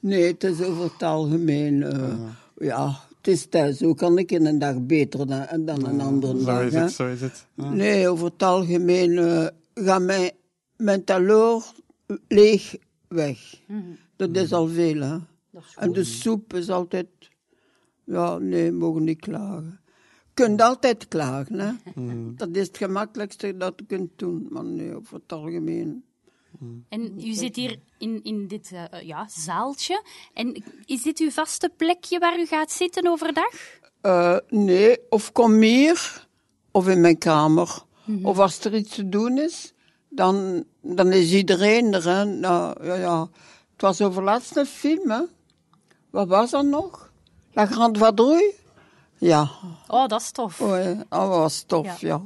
Nee, het is over het algemeen. eh, ja, het is thuis ook al een keer een dag beter dan, dan een andere zo dag. is het, zo is het. Ja. Nee, over het algemeen eh gaat mijn, mijn taloor leeg weg. Dat is al veel, hè. En de soep is altijd... Ja, nee, mogen niet klagen. Je kunt altijd klagen, hè. Dat is het gemakkelijkste dat je kunt doen. Maar nee, over het algemeen... En u zit hier in, in dit eh, ja, zaaltje. En is dit uw vaste plekje waar u gaat zitten overdag? Eh, nee, of kom hier, of in mijn kamer. Of als er iets te doen is, dan, dan is iedereen er. Hè. Nou, ja, ja. Het was over laatst een film, hè. Wat was dat nog? La Grande Vadrouille? Ja, Oh, dat is tof. oh, ja. dat was tof, Ja. ja.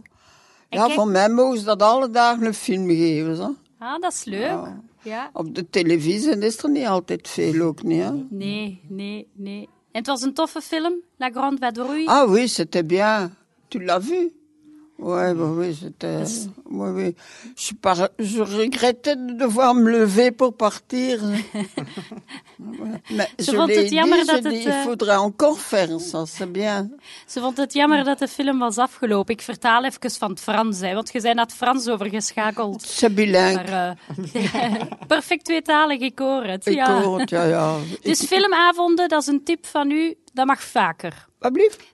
Ja, kijk- voor mij mogen ze dat alle dagen een film geven. Hè. Ah, dat is leuk. Ja. Op de televisie is er niet altijd veel ook niet. Hè. Nee, nee, nee. En het was een toffe film, La Grande Vadrouille. Ah oui, c'était bien. Tu l'as vu Ouais, bah oui, c'était. Oui, oui. Je, par- je regrettais de devoir me lever pour partir. Mais Ze je vond het jammer dit, dat het, eh, il faudrait encore faire ça, c'est bien. Ze vond het jammer dat de film was afgelopen. Ik vertaal even van het Frans, hè, want je bent naar het Frans overgeschakeld. C'est bilingue. Maar, eh, perfect tweetalig, ik hoor het. Ik ja. hoor het, ja, ja. Dus filmavonden, dat is een tip van u, dat mag vaker.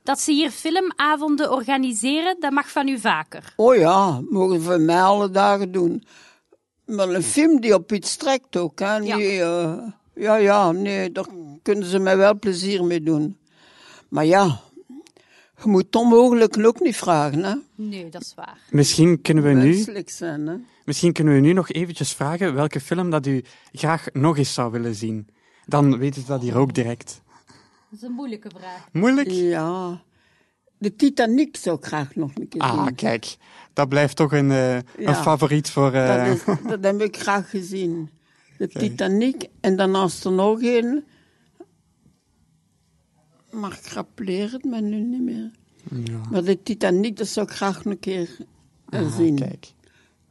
Dat ze hier filmavonden organiseren, dat mag van u vaker. Oh ja, mogen we mij alle dagen doen. Maar een film die op iets trekt ook, hè. Ja. Eh, ja, ja, nee, daar kunnen ze mij wel plezier mee doen. Maar ja, je moet het onmogelijk ook niet vragen, hè. Nee, dat is waar. Misschien kunnen we nu, Menselijk zijn, hè. misschien kunnen we nu nog eventjes vragen welke film dat u graag nog eens zou willen zien. Dan weten ze dat hier ook direct. Dat is een moeilijke vraag. Moeilijk? Ja, de Titanic zou ik graag nog een keer Ah, zien. kijk. Dat blijft toch een, eh, een Ja. favoriet voor... eh, Dat, is, dat heb ik graag gezien. De Titanic en daarnaast er nog een. Maar ik rappeleer het me nu niet meer. Maar de Titanic, dat zou ik graag nog een keer eh, ah, zien. kijk.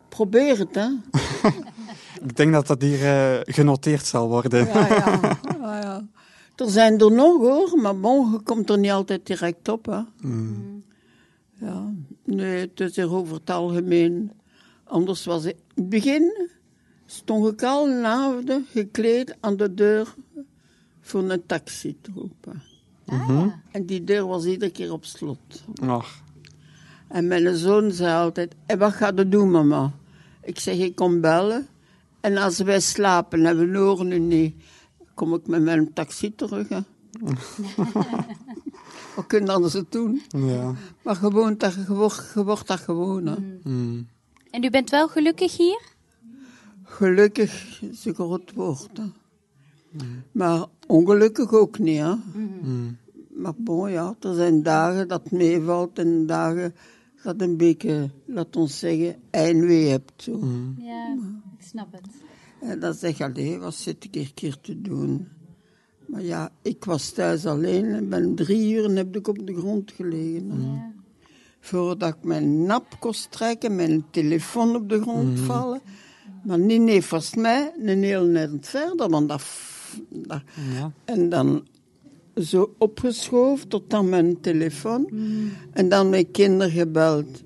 Probeer het, hè. Ik denk dat dat hier genoteerd zal worden. Ja, ja. ja, ja. Er zijn er nog, hoor. Maar bon, je komt er niet altijd direct op, hè. Ja, nee, het is hier over het algemeen. Anders was het... In het begin stond ik al een avond gekleed aan de deur voor een taxi te roepen. En die deur was iedere keer op slot. Ach, En mijn zoon zei altijd, en wat ga je doen, mama? Ik zeg, ik kom bellen. En als wij slapen en we horen u niet, kom ik met mijn taxi terug. Hè. Wat kun je anders doen? Ja. Maar gewoon, dat, je, wordt, je wordt dat gewoon. Hè. Mm. En u bent wel gelukkig hier? Gelukkig is een groot woord. Hè. Maar ongelukkig ook niet. Hè. Mm. Maar bon, ja, er zijn dagen dat het meevalt en dagen dat een beetje, laat ons zeggen, eindwee hebt. Zo. Ja, ik snap het. En dan zeg je, allee, wat zit ik hier keer te doen? Maar ja, ik was thuis alleen en ben drie uur en heb ik op de grond gelegen. Voordat ik mijn nap kon strijken, mijn telefoon op de grond vallen. Maar niet nee, volgens mij een heel net verder, want dat, dat... Ja. En dan zo opgeschoven tot aan mijn telefoon. En dan mijn kinderen gebeld.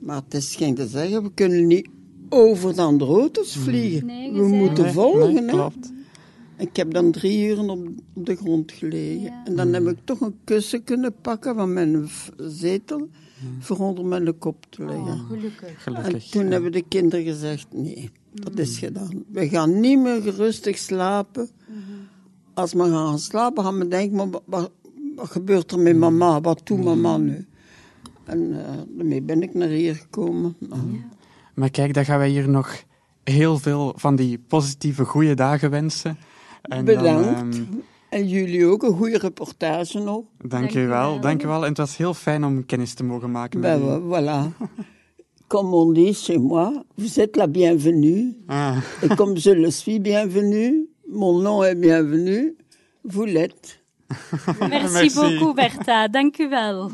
Maar het is geen te zeggen, we kunnen niet over de andere auto's vliegen. Nee, we moeten Nee, volgen. nee, klopt. Ik heb dan drie uur op, op de grond gelegen. En dan heb ik toch een kussen kunnen pakken van mijn zetel voor onder mijn kop te leggen. Gelukkig. en Gelukkig. toen ja. hebben de kinderen gezegd, nee, dat is gedaan. We gaan niet meer rustig slapen. Als we gaan slapen, gaan we denken, maar wat, gebeurt er met mama? Wat doet mama nu? En eh, daarmee ben ik naar hier gekomen. Maar kijk, dan gaan wij hier nog heel veel van die positieve, goede dagen wensen. En dan, Bedankt. ehm, En jullie ook, een goede reportage nog. dank u wel, dank u wel. En het was heel fijn om kennis te mogen maken met Ben, voilà. Comme on dit chez moi, vous êtes la bienvenue. Ah, Et comme je le suis bienvenue, mon nom est bienvenu, vous l'êtes. Merci, Merci. beaucoup, Bertha. Dank u wel.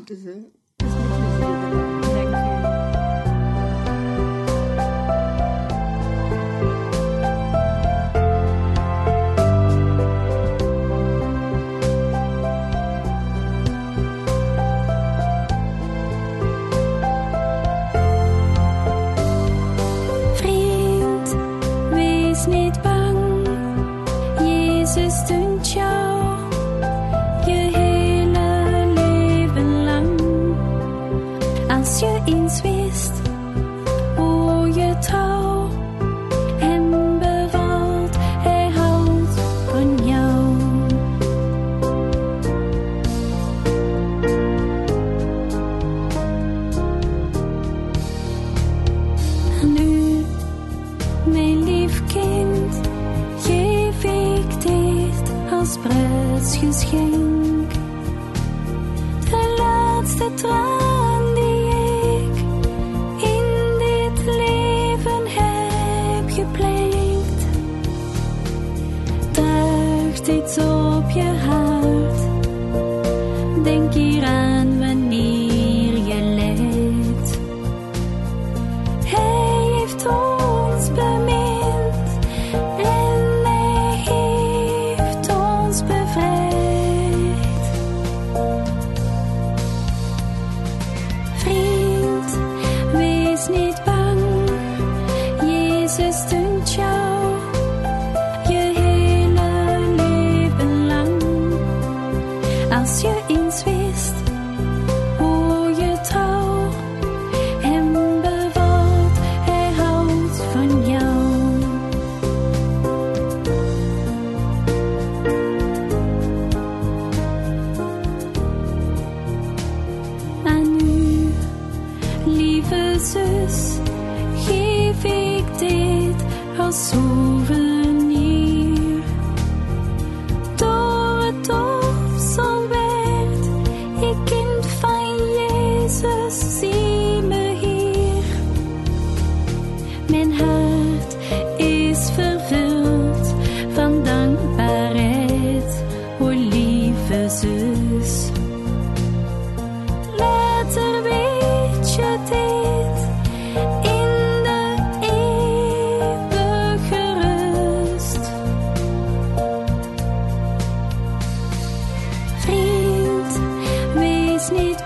Need.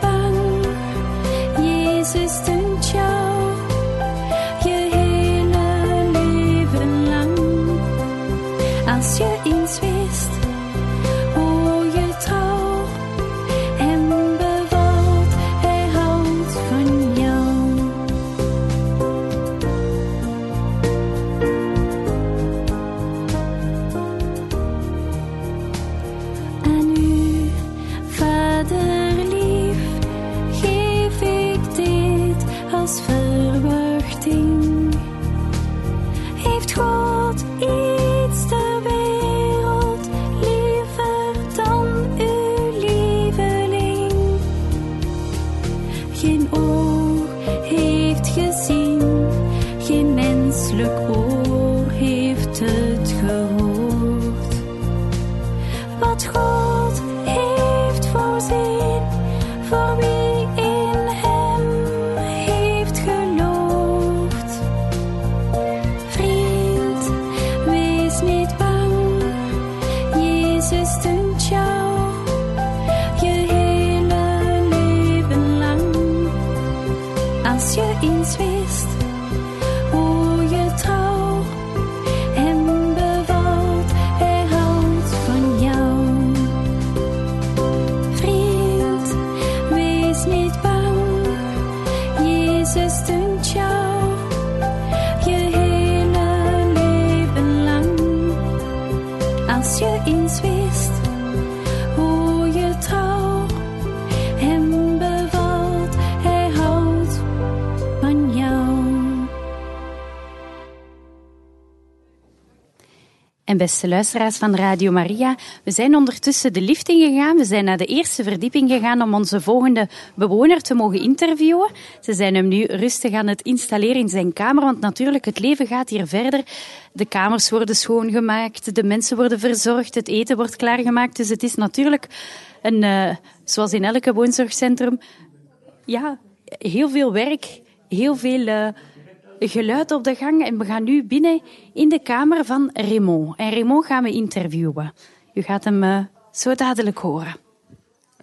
Beste luisteraars van Radio Maria, we zijn ondertussen de lift ingegaan. We zijn naar de eerste verdieping gegaan om onze volgende bewoner te mogen interviewen. Ze zijn hem nu rustig aan het installeren in zijn kamer, want natuurlijk, het leven gaat hier verder. De kamers worden schoongemaakt, de mensen worden verzorgd, het eten wordt klaargemaakt. Dus het is natuurlijk, een, eh, zoals in elke woonzorgcentrum, ja, heel veel werk, heel veel... eh, geluid op de gang en we gaan nu binnen in de kamer van Raymond. En Raymond gaan we interviewen. U gaat hem eh, zo dadelijk horen.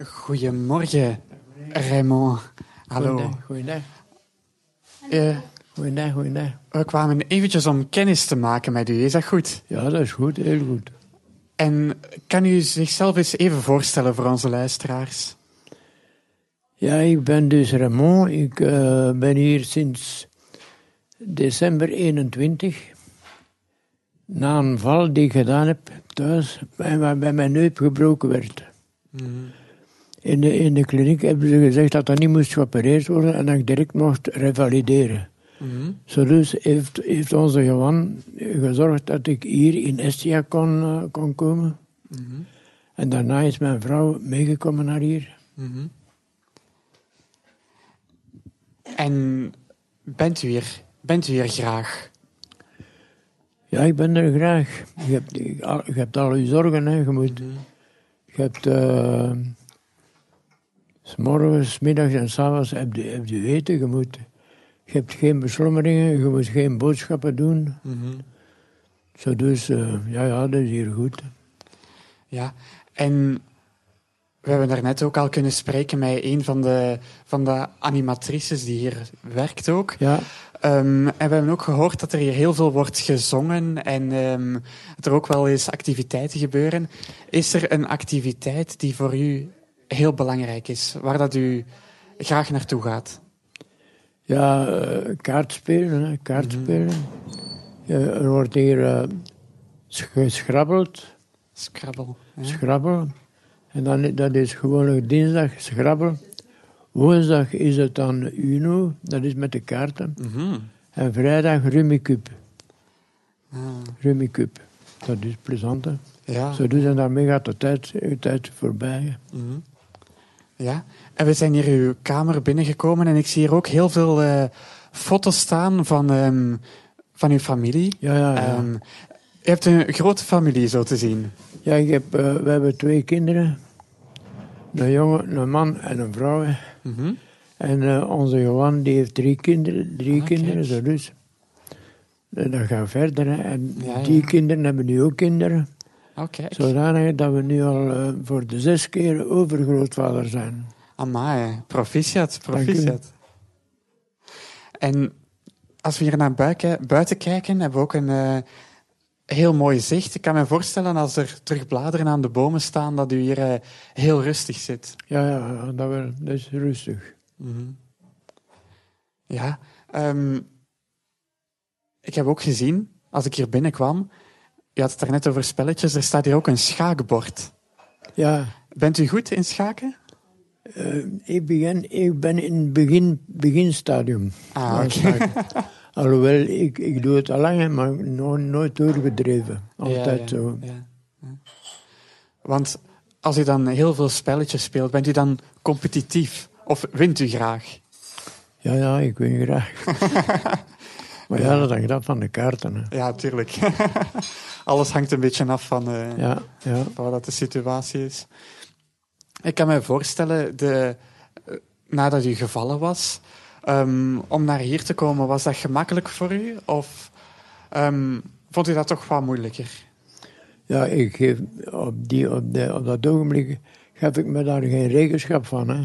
Goedemorgen, Raymond. Hallo. Goedendag, goedendag. Eh, Goedendag, goedendag. we kwamen eventjes om kennis te maken met u. Is dat goed? Ja, dat is goed, heel goed. En kan u zichzelf eens even voorstellen voor onze luisteraars? Ja, ik ben dus Ramon. Ik eh, ben hier sinds december 21. Na een val die ik gedaan heb thuis, en waarbij mijn neup gebroken werd. In, de, in de kliniek hebben ze gezegd dat dat niet moest geopereerd worden en dat ik direct mocht revalideren. Zo dus heeft, heeft onze Johan gezorgd dat ik hier in Estia kon, eh, kon komen. En daarna is mijn vrouw meegekomen naar hier. En bent u hier, bent u hier graag? Ja, ik ben er graag. Je hebt, je hebt al je zorgen, hè. Je moet... Je hebt... eh, s morgens, middags en s'avonds heb je, heb je eten. Je, moet, je hebt geen beslommeringen, je moet geen boodschappen doen. Zo dus, eh, ja, ja, dat is hier goed. Ja, en we hebben daarnet ook al kunnen spreken met een van de, van de animatrices die hier werkt ook. Ja, Ehm, en we hebben ook gehoord dat er hier heel veel wordt gezongen en ehm, dat er ook wel eens activiteiten gebeuren. Is er een activiteit die voor u heel belangrijk is, waar dat u graag naartoe gaat? ja eh, kaartspelen, kaartspelen. Ja, er wordt hier eh, sch- geschrabbeld. Scrabble. hè? Schrabbel. En dan, dat is gewoonlijk dinsdag schrabbel. Woensdag is het dan Uno, dat is met de kaarten. Mhm. En vrijdag Rummikub. Ah, Rummikub. Dat is plezant, hè. ja. Zo dus en daarmee gaat de tijd, de tijd voorbij. Mhm. Ja, en we zijn hier uw kamer binnengekomen en ik zie hier ook heel veel eh, foto's staan van, ehm, van uw familie. Ja, ja, ja. Ehm, u hebt een grote familie, zo te zien. ja ik heb, eh, we hebben twee kinderen. Een jongen, een man en een vrouw. En eh, onze Johan die heeft drie kinderen, drie Ah, kinderen, zo dus. En dat gaat verder. hè. En Ja, die ja. kinderen hebben nu ook kinderen. Oké. Zodanig dat we nu al eh, voor de zes keer overgrootvader zijn. Amai, proficiat, proficiat. En als we hier naar buiten, buiten kijken, hebben we ook een eh, heel mooi zicht. Ik kan me voorstellen als er terug bladeren aan de bomen staan, dat u hier eh, heel rustig zit. Ja, ja, dat, wel, dat is rustig. Mhm. Ja, ehm, ik heb ook gezien, als ik hier binnenkwam, je had het daarnet over spelletjes, er staat hier ook een schaakbord. Ja, Bent u goed in schaken? eh, ik, begin, ik ben in het begin, beginstadium. Ah, oké. Alhoewel, ik, ik doe het al lang, maar no- nooit doorgedreven. Altijd Ja, zo. Want als u dan heel veel spelletjes speelt, bent u dan competitief? Of wint u graag? Ja, ja, ik win graag. Maar ja, dat hangt af van de kaarten. Hè. Ja, tuurlijk. Alles hangt een beetje af van, eh, Ja, ja. van wat de situatie is. Ik kan me voorstellen, de, eh, nadat u gevallen was, ehm, om naar hier te komen, was dat gemakkelijk voor u? Of ehm, vond u dat toch wat moeilijker? Ja, ik geef op, die, op, de, op dat ogenblik gaf ik me daar geen rekenschap van. Hè.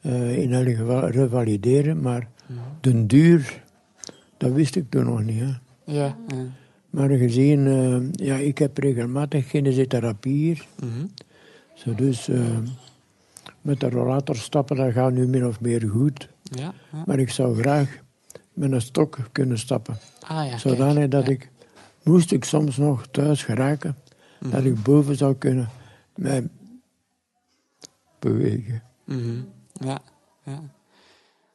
Eh, in elk geval revalideren, maar de duur, dat wist ik toen nog niet. Hè. Ja. ja. Maar gezien, eh, ja, ik heb regelmatig kinesiotherapie hier. Mhm. Zo dus eh, met de rollator stappen, dat gaat nu min of meer goed. Ja, ja. Maar ik zou graag met een stok kunnen stappen. Ah ja, Zodanig kijk, dat ik, moest ik soms nog thuis geraken, dat ik boven zou kunnen mij bewegen. Mhm. Ja, ja.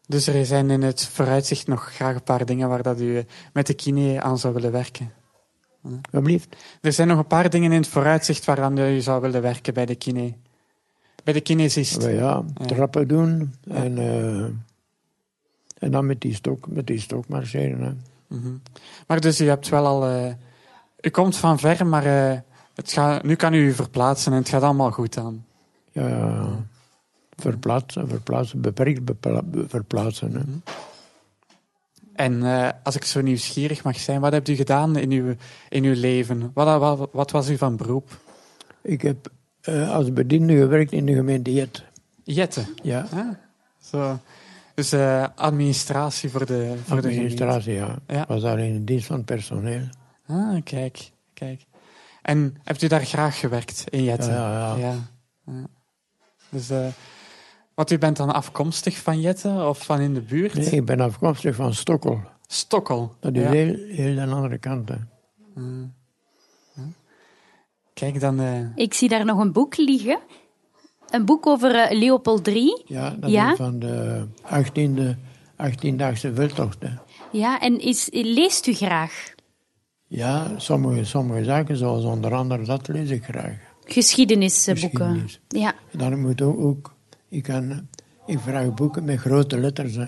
Dus er zijn in het vooruitzicht nog graag een paar dingen waar dat u eh, met de kine aan zou willen werken. Alsjeblieft. Er zijn nog een paar dingen in het vooruitzicht waaraan u zou willen werken bij de kine. Bij de kinesist. Ja. trappen doen en, eh, en dan met die stok, met die stok marcheren. Hè. Mhm. Maar dus u hebt wel al... eh, u komt van ver, maar eh, het gaat, nu kan u u verplaatsen en het gaat allemaal goed dan. Ja, ja. verplaatsen, verplaatsen, beperkt bepla- verplaatsen. Hè. En eh, als ik zo nieuwsgierig mag zijn, wat hebt u gedaan in uw, in uw leven? Wat, wat, wat was u van beroep? Ik heb eh, als bediende gewerkt in de gemeente Jet. Jette. Ja, Ah, zo. Dus eh, administratie voor de, voor de administratie, ja. Ja. was daar in de dienst van personeel. Ah, kijk, kijk. En hebt u daar graag gewerkt, in Jette? Ja, ja, ja. ja. ja. Dus, eh, wat u bent dan afkomstig van Jette of van in de buurt? Nee, ik ben afkomstig van Stokkel. Stokkel. Dat is Ja. heel, heel aan de andere kant. Hè. Ja. Kijk, dan... eh, Ik zie daar nog een boek liggen. Een boek over eh, Leopold III. Ja, dat Ja? is van de 18e, 18-daagse veldtocht. Hè. Ja, en is, leest u graag Ja, sommige, sommige zaken, zoals onder andere dat, lees ik graag. geschiedenisboeken? Geschiedenis. Ja. Dan moet ook, ook ik, kan, ik vraag boeken met grote letters. Hè.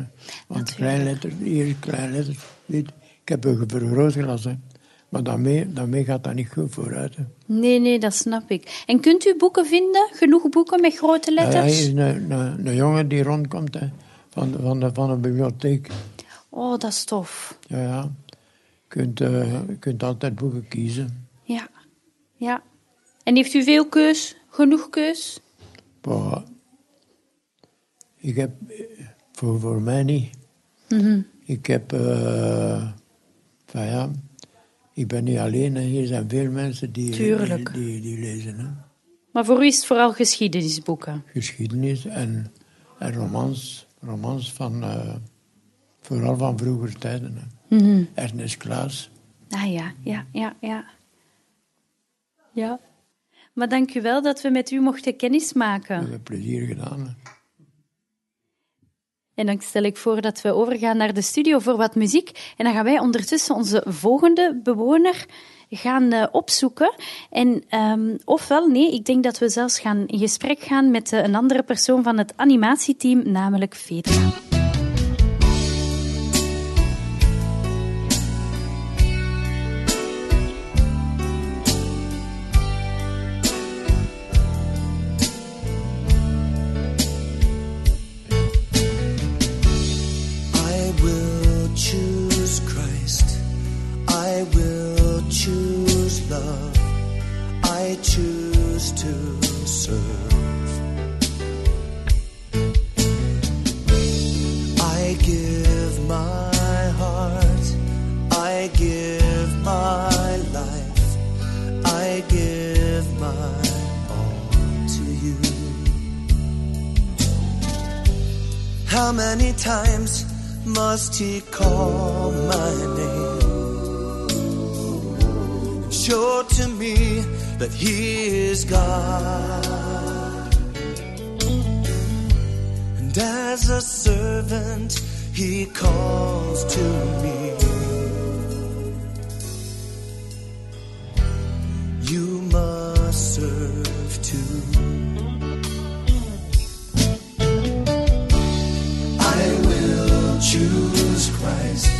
Want kleine letters, hier kleine letters, ik heb een vergrootglas. Hè. Maar daarmee, daarmee gaat dat niet goed vooruit. Hè. Nee, nee, dat snap ik. En kunt u boeken vinden? Genoeg boeken met grote Ja, hij letters? is een, een, een jongen die rondkomt hè, van, de- van, de, van een bibliotheek. Oh, dat is tof. Ja, ja. Je kunt, eh, kunt altijd boeken kiezen. Ja. ja. En heeft u veel keus? Genoeg keus? Maar ik heb, voor, voor mij niet. Mhm. Ik heb, van ja, ik ben niet alleen. Hier zijn veel mensen die, Tuurlijk. die, die, lezen. Hè. Maar voor u is het vooral geschiedenisboeken. Geschiedenis en, en romans, romans van, eh, vooral van vroeger tijden. Hè. Mhm. Ernest Klaas. Ah ja, ja, ja, ja. Ja. Maar dank u wel dat we met u mochten kennismaken. We hebben plezier gedaan. Hè. En dan stel ik voor dat we overgaan naar de studio voor wat muziek. En dan gaan wij ondertussen onze volgende bewoner gaan eh, opzoeken. En ehm, ofwel, nee, ik denk dat we zelfs gaan in gesprek gaan met eh, een andere persoon van het animatieteam, namelijk Fedra. Love. I choose to serve. I give my heart. I give my life. I give my all to you. How many times must he call my name? And show to me that he is God. And as a servant, he calls to me. You must serve too. I will choose Christ.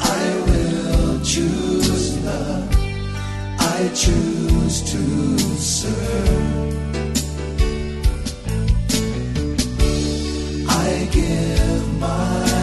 I will choose. I choose to serve. I give my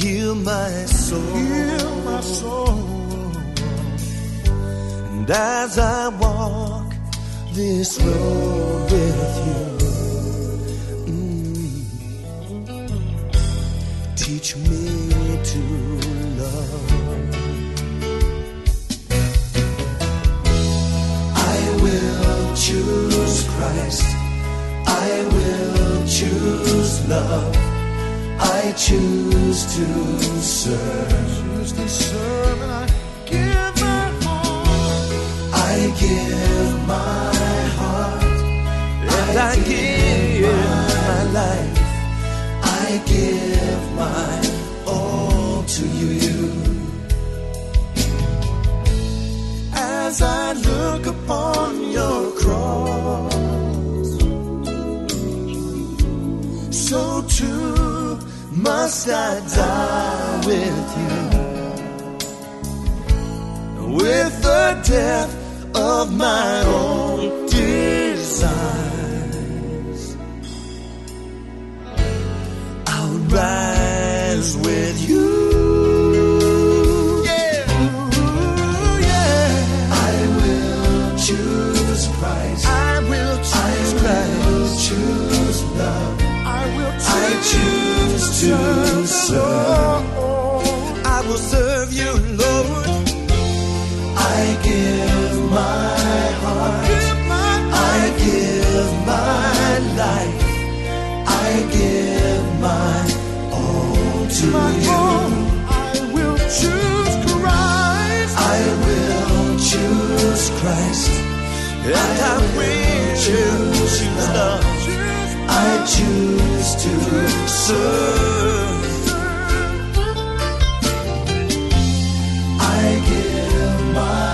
heal my soul. Heal my soul. And as I walk this road with you, mm, teach me to love. I will choose Christ. I will choose love. I choose to serve. Choose to serve and I give my heart. I give my heart. And I, give my life. I give my all to you. As I look upon your cross, so too must I die with you. With the death of my own desires, I'll rise with you. To serve. I will serve you, Lord. I give my heart. I give my life. I give my all to you. I will choose Christ. I will choose Christ. And I will choose love. I choose to serve. I give my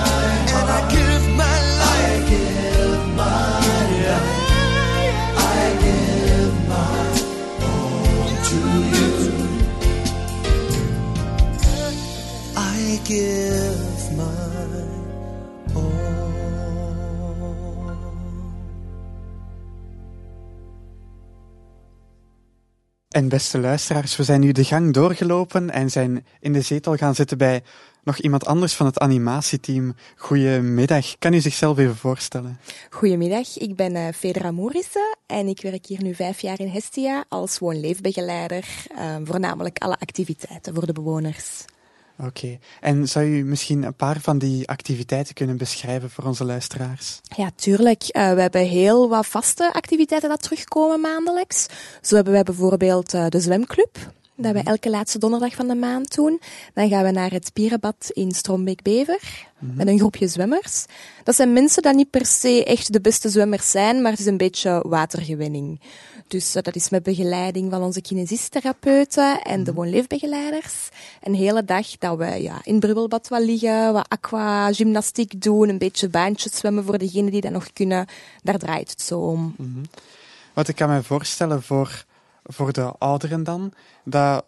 and En beste luisteraars, we zijn nu de gang doorgelopen en zijn in de zetel gaan zitten bij nog iemand anders van het animatieteam. Goedemiddag, kan u zichzelf even voorstellen? Goedemiddag, ik ben uh, Fedra Moerissen en ik werk hier nu vijf jaar in Hestia als woonleefbegeleider, uh, voornamelijk alle activiteiten voor de bewoners. Oké, en zou u misschien een paar van die activiteiten kunnen beschrijven voor onze luisteraars? Ja, tuurlijk. Uh, we hebben heel wat vaste activiteiten dat terugkomen maandelijks. Zo hebben wij bijvoorbeeld uh, de zwemclub. Dat wij elke laatste donderdag van de maand doen. Dan gaan we naar het Pierenbad in Strombeek-Bever. Mm -hmm. Met een groepje zwemmers. Dat zijn mensen die niet per se echt de beste zwemmers zijn, maar het is een beetje watergewenning. Dus uh, dat is met begeleiding van onze kinesistherapeuten en de woonleefbegeleiders. Een hele dag dat we ja, in het brubbelbad wat liggen, wat aquagymnastiek doen, een beetje baantjes zwemmen voor degenen die dat nog kunnen. Daar draait het zo om. Mm -hmm. Wat ik kan me voorstellen voor, voor de ouderen dan, dat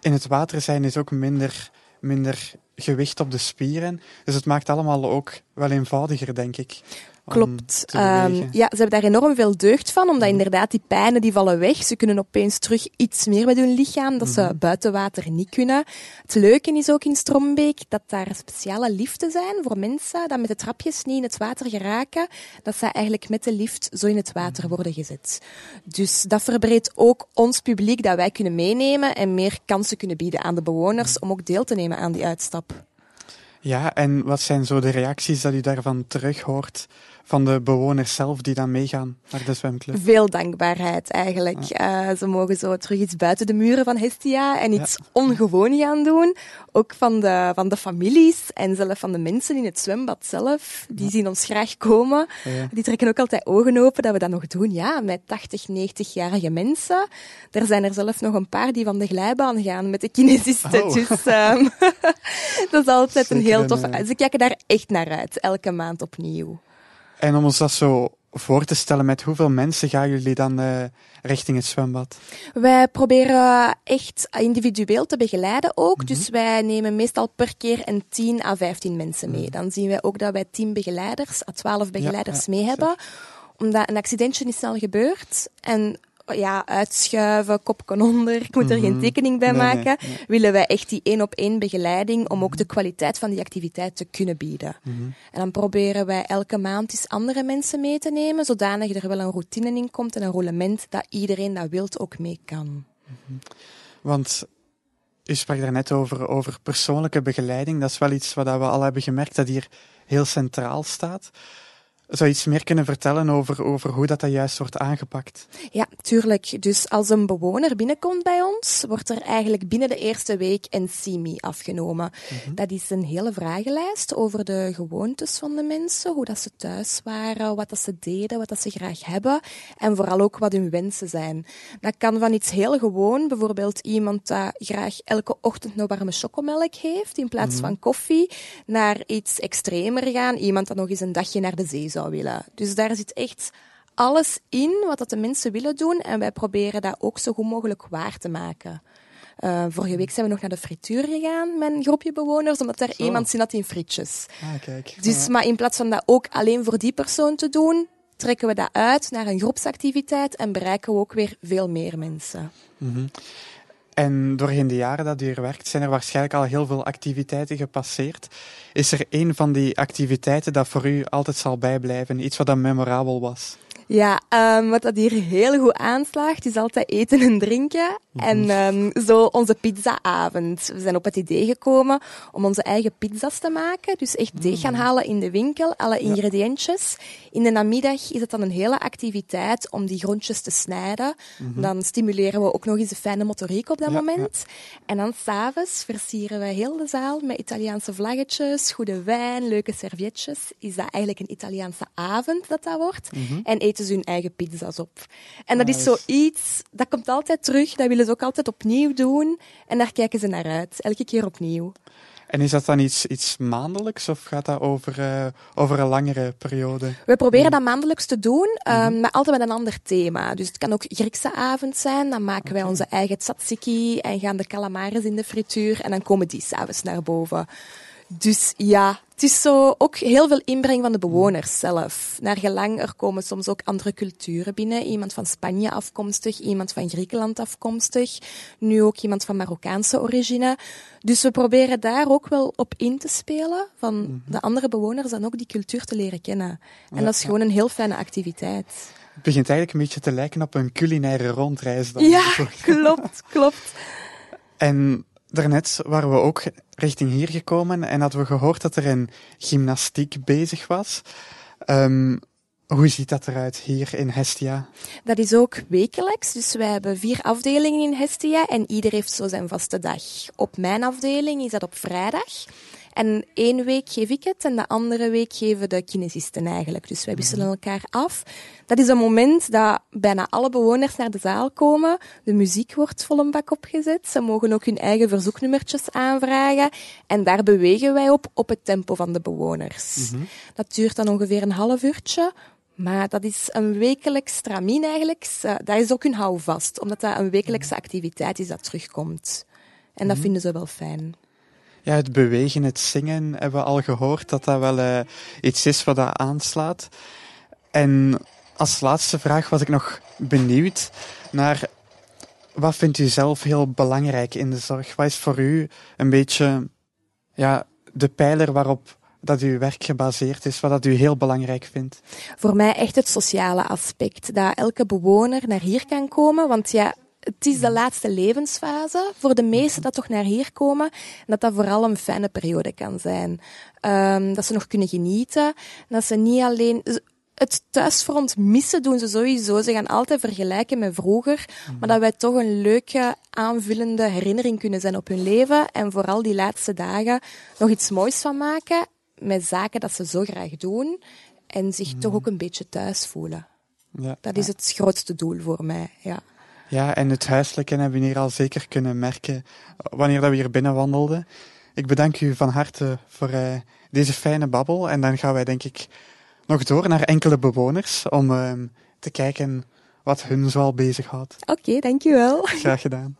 in het water zijn is ook minder, minder gewicht op de spieren. Dus het maakt allemaal ook wel eenvoudiger, denk ik. Klopt. Um, ja, ze hebben daar enorm veel deugd van, omdat inderdaad die pijnen die vallen weg. Ze kunnen opeens terug iets meer met hun lichaam, dat ze buiten water niet kunnen. Het leuke is ook in Strombeek dat daar speciale liften zijn voor mensen dat met de trapjes niet in het water geraken, dat ze eigenlijk met de lift zo in het water worden gezet. Dus dat verbreedt ook ons publiek dat wij kunnen meenemen en meer kansen kunnen bieden aan de bewoners om ook deel te nemen aan die uitstap. Ja, en wat zijn zo de reacties dat u daarvan terug hoort van de bewoners zelf die dan meegaan naar de zwemclub? Veel dankbaarheid eigenlijk. Eh, ze mogen zo terug iets buiten de muren van Hestia en iets ongewoon gaan doen. Ook van de, van de families en zelf van de mensen in het zwembad zelf. Die zien ons graag komen. Ja. Die trekken ook altijd ogen open dat we dat nog doen. Ja, met 80, 90-jarige mensen. Er zijn er zelf nog een paar die van de glijbaan gaan met de kinesisten. Oh. Dus ehm, dat is altijd een Zeker heel een, toffe... eh, Ze kijken daar echt naar uit, elke maand opnieuw. En om ons dat zo voor te stellen, met hoeveel mensen gaan jullie dan eh, richting het zwembad? Wij proberen echt individueel te begeleiden ook. Dus wij nemen meestal per keer een 10 à 15 mensen mee. Dan zien wij ook dat wij 10 begeleiders à 12 begeleiders ja, mee hebben. Omdat een accidentje is snel gebeurd. En ja, uitschuiven, kopken onder, ik moet er geen Mhm. tekening bij Nee, maken. nee. Willen wij echt die één op één begeleiding om ook de kwaliteit van die activiteit te kunnen bieden. Mhm. En dan proberen wij elke maand eens andere mensen mee te nemen, zodanig er wel een routine in komt en een roulement dat iedereen dat wilt ook mee kan. Want u sprak daarnet over, over persoonlijke begeleiding. Dat is wel iets wat we al hebben gemerkt dat hier heel centraal staat. Zou je iets meer kunnen vertellen over, over hoe dat, dat juist wordt aangepakt? Ja, tuurlijk. Dus als een bewoner binnenkomt bij ons, wordt er eigenlijk binnen de eerste week een CIMI afgenomen. Dat is een hele vragenlijst over de gewoontes van de mensen, hoe dat ze thuis waren, wat dat ze deden, wat dat ze graag hebben en vooral ook wat hun wensen zijn. Dat kan van iets heel gewoon, bijvoorbeeld iemand dat graag elke ochtend een warme chocomelk heeft in plaats van koffie, naar iets extremer gaan, iemand dat nog eens een dagje naar de zee zou willen. Dus daar zit echt alles in wat dat de mensen willen doen en wij proberen dat ook zo goed mogelijk waar te maken. Eh, vorige week zijn we nog naar de frituur gegaan met een groepje bewoners, omdat er Zo. iemand zin had in frietjes. Ah, kijk. Dus, maar in plaats van dat ook alleen voor die persoon te doen, trekken we dat uit naar een groepsactiviteit en bereiken we ook weer veel meer mensen. Mhm. En doorheen de jaren dat u hier werkt, zijn er waarschijnlijk al heel veel activiteiten gepasseerd. Is er een van die activiteiten dat voor u altijd zal bijblijven? Iets wat dan memorabel was? Ja, ehm, wat dat hier heel goed aanslaagt, is altijd eten en drinken. En ehm, zo onze pizzaavond. We zijn op het idee gekomen om onze eigen pizza's te maken. Dus echt deeg gaan halen in de winkel, alle ingrediëntjes. In de namiddag is het dan een hele activiteit om die grondjes te snijden. Mhm. Dan stimuleren we ook nog eens de fijne motoriek op dat Ja, moment. En dan s'avonds versieren we heel de zaal met Italiaanse vlaggetjes, goede wijn, leuke servietjes. Is dat eigenlijk een Italiaanse avond dat dat wordt? Mhm. En eten ze hun eigen pizza's op. En dat is zoiets, dat komt altijd terug, dat willen ze ook altijd opnieuw doen. En daar kijken ze naar uit, elke keer opnieuw. En is dat dan iets, iets maandelijks of gaat dat over, eh, over een langere periode? We proberen dat maandelijks te doen, ehm, maar altijd met een ander thema. Dus het kan ook Griekse avond zijn, dan maken wij onze eigen tzatziki en gaan de calamares in de frituur en dan komen die s'avonds naar boven. Dus ja, het is zo ook heel veel inbreng van de bewoners zelf. Naar gelang, er komen soms ook andere culturen binnen. Iemand van Spanje afkomstig, iemand van Griekenland afkomstig. Nu ook iemand van Marokkaanse origine. Dus we proberen daar ook wel op in te spelen. Van de andere bewoners dan ook die cultuur te leren kennen. En dat is gewoon een heel fijne activiteit. Het begint eigenlijk een beetje te lijken op een culinaire rondreis. Dan. Ja, klopt, klopt. En daarnet waren we ook richting hier gekomen en hadden we gehoord dat er een gymnastiek bezig was. Ehm, hoe ziet dat eruit hier in Hestia? Dat is ook wekelijks. Dus wij hebben vier afdelingen in Hestia en ieder heeft zo zijn vaste dag. Op mijn afdeling is dat op vrijdag. En één week geef ik het en de andere week geven de kinesisten eigenlijk. Dus wij wisselen elkaar af. Dat is een moment dat bijna alle bewoners naar de zaal komen. De muziek wordt vol een bak opgezet. Ze mogen ook hun eigen verzoeknummertjes aanvragen. En daar bewegen wij op, op het tempo van de bewoners. Dat duurt dan ongeveer een half uurtje. Maar dat is een wekelijks stramien eigenlijk. Dat is ook hun houvast, omdat dat een wekelijkse activiteit is dat terugkomt. En dat Mhm. vinden ze wel fijn. Ja, het bewegen, het zingen hebben we al gehoord dat dat wel eh, iets is wat dat aanslaat. En als laatste vraag was ik nog benieuwd naar wat vindt u zelf heel belangrijk in de zorg? Wat is voor u een beetje ja, de pijler waarop dat uw werk gebaseerd is, wat dat u heel belangrijk vindt? Voor mij echt het sociale aspect. Dat elke bewoner naar hier kan komen. Want ja, het is de laatste levensfase voor de meesten dat toch naar hier komen. En dat dat vooral een fijne periode kan zijn. Ehm, dat ze nog kunnen genieten. Dat ze niet alleen... het thuisfront missen doen ze sowieso. Ze gaan altijd vergelijken met vroeger, maar dat wij toch een leuke, aanvullende herinnering kunnen zijn op hun leven en vooral die laatste dagen nog iets moois van maken met zaken dat ze zo graag doen en zich toch ook een beetje thuis voelen. Ja, Dat is het grootste doel voor mij, ja. Ja, en het huiselijke hebben we hier al zeker kunnen merken wanneer dat we hier binnen wandelden. Ik bedank u van harte voor eh, deze fijne babbel. En dan gaan wij denk ik nog door naar enkele bewoners om ehm, te kijken wat hun zoal bezighoudt. Oké, dankjewel. Graag gedaan.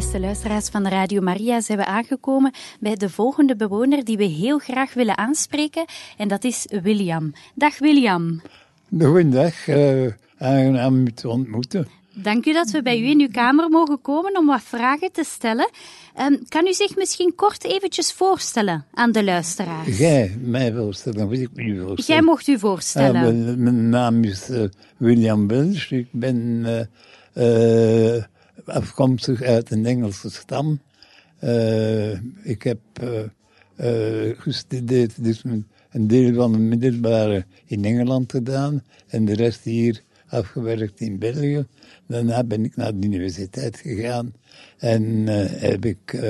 Beste luisteraars van Radio Maria, zijn we aangekomen bij de volgende bewoner die we heel graag willen aanspreken. En dat is William. Dag William. Goedendag, uh, aangenaam u te ontmoeten. Dank u dat we bij u in uw kamer mogen komen om wat vragen te stellen. Um, kan u zich misschien kort eventjes voorstellen aan de luisteraars? Jij mij voorstellen, dan moet ik u voorstellen. Jij mocht u voorstellen. Uh, mijn, mijn, naam is uh, William Welsh. Ik ben uh, afkomstig uit een Engelse stam. ik heb gestudeerd, dus een deel van het middelbare in Engeland gedaan en de rest hier afgewerkt in België. Daarna ben ik naar de universiteit gegaan en uh, heb ik uh,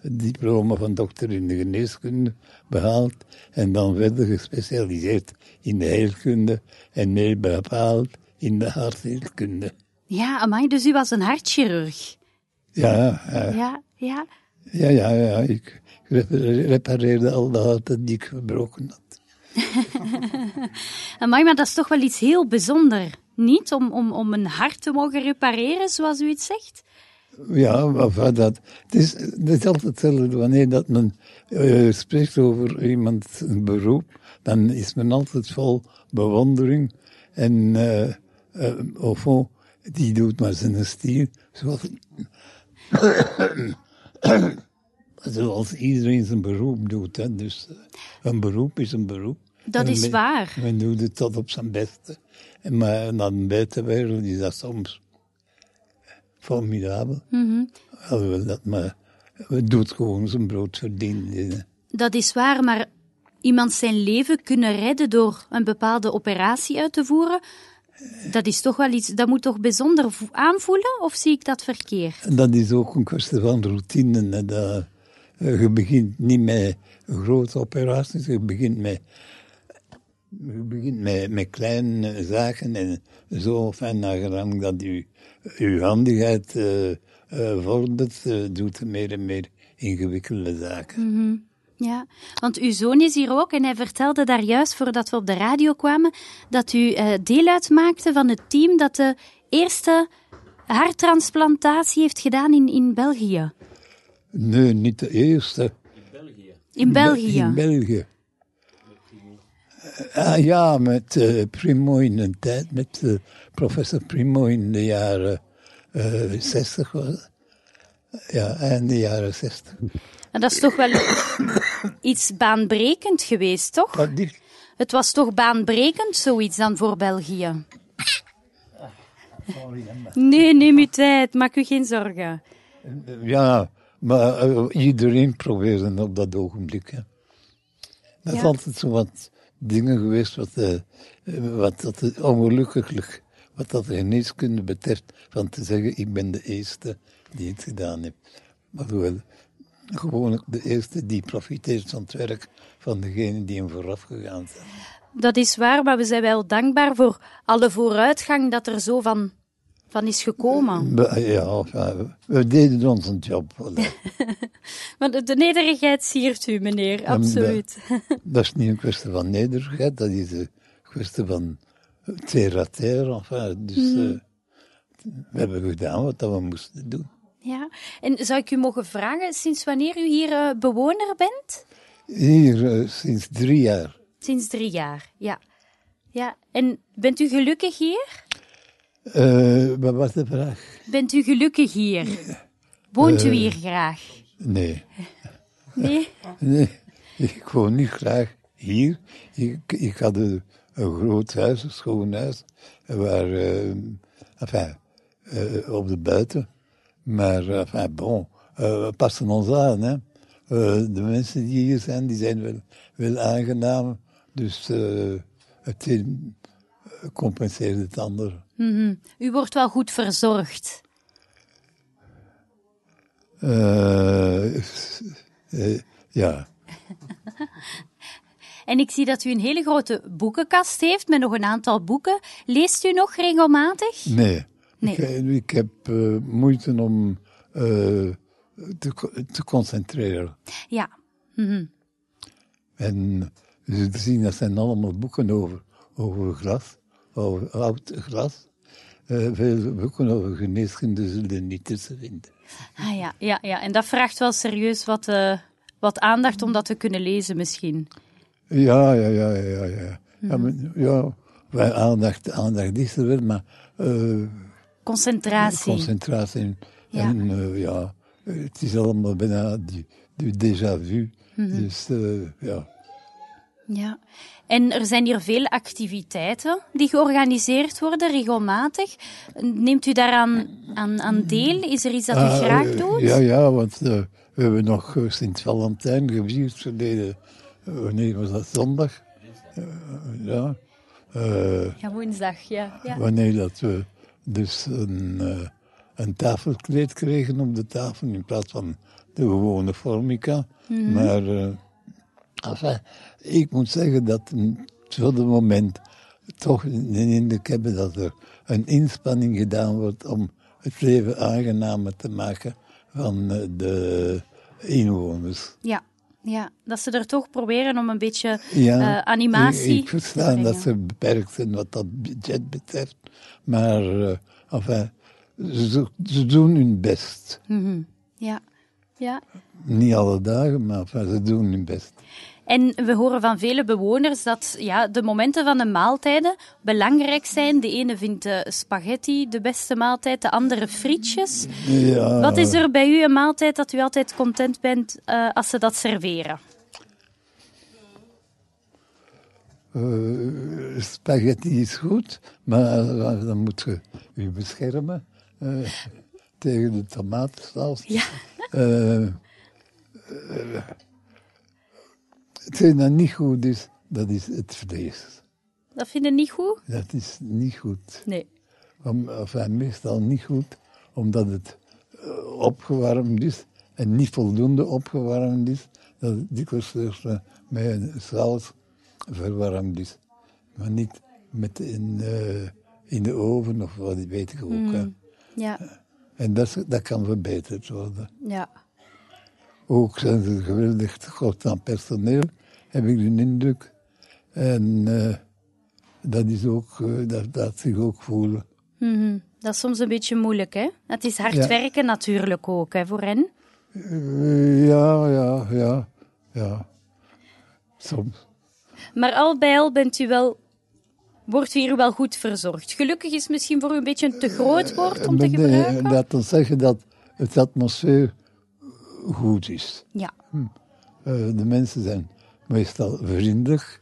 het diploma van dokter in de geneeskunde behaald en dan verder gespecialiseerd in de heelkunde en meer bepaald in de hartheelkunde. Ja, amai, dus u was een hartchirurg? Ja. Uh, ja, ja. Ja, ja, ja. Ik repareerde al de harten die ik verbroken had. amai, maar dat is toch wel iets heel bijzonders niet om, om, om een hart te mogen repareren, zoals u het zegt? Ja, maar dat, het, is, het is altijd hetzelfde. Wanneer dat men uh, spreekt over iemand een beroep, dan is men altijd vol bewondering. En uh, uh, au fond, die doet maar zijn stier, zoals, zoals iedereen zijn beroep doet. Hè. Dus een beroep is een beroep. Dat is men, waar. Men doet het tot op zijn beste. Maar naar de buitenwereld is dat soms formidabel. Mm -hmm. Alhoewel dat maar, het doet gewoon zijn brood verdienen. Dat is waar, maar iemand zijn leven kunnen redden door een bepaalde operatie uit te voeren, dat is toch wel iets, dat moet toch bijzonder aanvoelen, of zie ik dat verkeerd? Dat is ook een kwestie van routine. Dat, je begint niet met grote operaties, je begint met je begint met, met kleine zaken en zo, en nagelang dat je, je handigheid uh, uh, vordert, uh, doet meer en meer ingewikkelde zaken. Mm -hmm. Ja, want uw zoon is hier ook en hij vertelde daar juist voordat we op de radio kwamen dat u deel uitmaakte van het team dat de eerste harttransplantatie heeft gedaan in, in België. Nee, niet de eerste. In België. In België. In België. Ah, ja, met uh, Primo in een tijd, met uh, professor Primo in de jaren uh, 60 was Ja, eind de jaren 60. En dat is toch wel iets baanbrekend geweest, toch? Wat. Het was toch baanbrekend, zoiets dan voor België? Nee, neem uw tijd, maak u geen zorgen. Ja, maar uh, iedereen probeerde op dat ogenblik. Hè. Dat is altijd zo wat dingen geweest wat, uh, wat dat ongelukkig, wat dat de geneeskunde betreft, van te zeggen, ik ben de eerste die het gedaan heeft. Maar wel, gewoon de eerste die profiteert van het werk van degene die hem vooraf gegaan zijn. Dat is waar, maar we zijn wel dankbaar voor alle vooruitgang dat er zo van, van is gekomen. Be- Ja, enfin, we deden onze job. Want de- de nederigheid siert u, meneer, absoluut. Dat is niet een kwestie van nederigheid, dat is een kwestie van terre à terre. Enfin, dus Mhm. eh, we hebben gedaan wat we moesten doen. Ja. En zou ik u mogen vragen, sinds wanneer u hier eh, bewoner bent? Hier eh, sinds drie jaar. Sinds drie jaar, ja. Ja, en bent u gelukkig hier? Eh, wat was de vraag? Bent u gelukkig hier? Woont u hier graag? Nee. Nee? nee, ik woon niet graag hier. Ik, ik had een, een groot huis, een schoon huis, waar, enfin, op de buiten. Maar, enfin, bon, eh, we passen ons aan, hè. Eh, de mensen die hier zijn, die zijn wel, wel aangenaam. Dus eh, het een eh, compenseert het andere. Mhm. U wordt wel goed verzorgd. Eh, eh, ja. En ik zie dat u een hele grote boekenkast heeft met nog een aantal boeken. Leest u nog regelmatig? Nee. Nee. Ik, eh, ik heb eh, moeite om eh, te, te concentreren. Ja. Mhm. En ze zien, dat zijn allemaal boeken over, over glas, over oud glas. veel boeken over geneeskunde zullen niet tussen vinden. Ah ja, ja, ja. En dat vraagt wel serieus wat, wat aandacht om dat te kunnen lezen misschien. Ja, ja, ja, ja, ja. ja. Ja, Mhm. maar, ja aandacht, aandacht is er wel, maar Concentratie. concentratie. En, Ja. en, eh, ja, het is allemaal bijna die, die déjà vu. Mhm. Dus eh, ja. Ja. En er zijn hier veel activiteiten die georganiseerd worden, regelmatig. Neemt u daaraan aan, aan deel? Is er iets dat u Ah, graag eh, doet? Ja, ja, want we hebben nog Sint-Valentijn gevierd verleden. wanneer was dat? Zondag? Ja. Ja, woensdag, ja. ja. Wanneer dat we dus een, eh, een tafelkleed kregen op de tafel in plaats van de gewone formica. Mhm. Maar eh, enfin, ik moet zeggen dat voor het moment toch een indruk hebben dat er een inspanning gedaan wordt om het leven aangenamer te maken van eh, de inwoners. Ja, ja, dat ze er toch proberen om een beetje Ja, eh, animatie Ik, ik te versta brengen. dat ze beperkt zijn wat dat budget betreft. Maar eh, enfin, ze, ze doen hun best. Mhm. Ja, ja. Niet alle dagen, maar enfin, ze doen hun best. En we horen van vele bewoners dat ja, de momenten van de maaltijden belangrijk zijn. De ene vindt de spaghetti de beste maaltijd, de andere frietjes. Ja, Wat is er bij u een maaltijd dat u altijd content bent eh, als ze dat serveren? eh, spaghetti is goed, maar dan moet je je beschermen eh, tegen de tomatensaus. Ja. Hetgeen dat niet goed is, dat is het vlees. Dat vind je niet goed? Dat is niet goed. Nee. Om, enfin, meestal niet goed, omdat het eh, opgewarmd is en niet voldoende opgewarmd is. Dat het dikwijls eh, met een saus verwarmd is. Maar niet met in, eh, in de oven of wat weet ik ook. hè. Mm. Ja, En dat, dat kan verbeterd worden. ja. Ook zijn ze geweldig tekort aan personeel, heb ik de indruk. En eh, dat is ook, eh, dat laat zich ook voelen. Mhm. Dat is soms een beetje moeilijk, hè? Het is hard Ja. werken natuurlijk ook, hè, voor hen. Eh, ja, ja, ja, ja. Soms. Maar al bij al bent u wel, wordt u hier wel goed verzorgd. Gelukkig is misschien voor u een beetje een te groot woord om te Maar nee, gebruiken. dat wil zeggen dat het atmosfeer goed is. Ja. Eh, de mensen zijn meestal vriendelijk,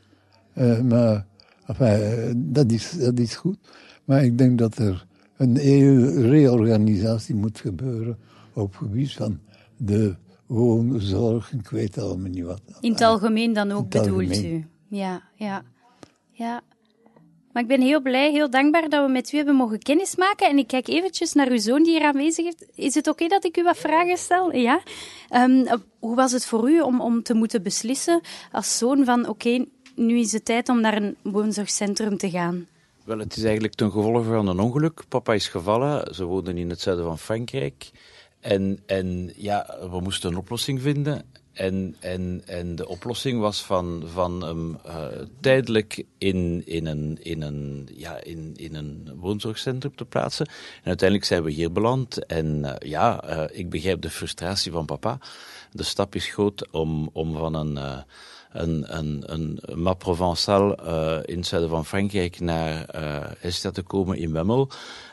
eh, maar enfin, dat, is, dat is goed. Maar ik denk dat er een hele reorganisatie moet gebeuren op het gebied van de woonzorg, ik weet allemaal niet wat. In het algemeen dan ook bedoelt u. Ja, ja, ja. Maar ik ben heel blij, heel dankbaar dat we met u hebben mogen kennismaken. En ik kijk eventjes naar uw zoon die hier aanwezig is. Is het oké dat ik u wat vragen stel? Ja. Ehm, hoe was het voor u om, om te moeten beslissen als zoon van oké, nu is het tijd om naar een woonzorgcentrum te gaan? Wel, het is eigenlijk ten gevolge van een ongeluk. Papa is gevallen, ze woonden in het zuiden van Frankrijk. En, en ja, we moesten een oplossing vinden. En, en, en de oplossing was van, van hem eh, tijdelijk in, in, een, in, een, ja, in, in een woonzorgcentrum te plaatsen. En uiteindelijk zijn we hier beland. En eh, ja, eh, ik begrijp de frustratie van papa. De stap is groot om, om van een... een, een, een map Provençal in het zuiden van Frankrijk naar Hestia te komen in Wemmel.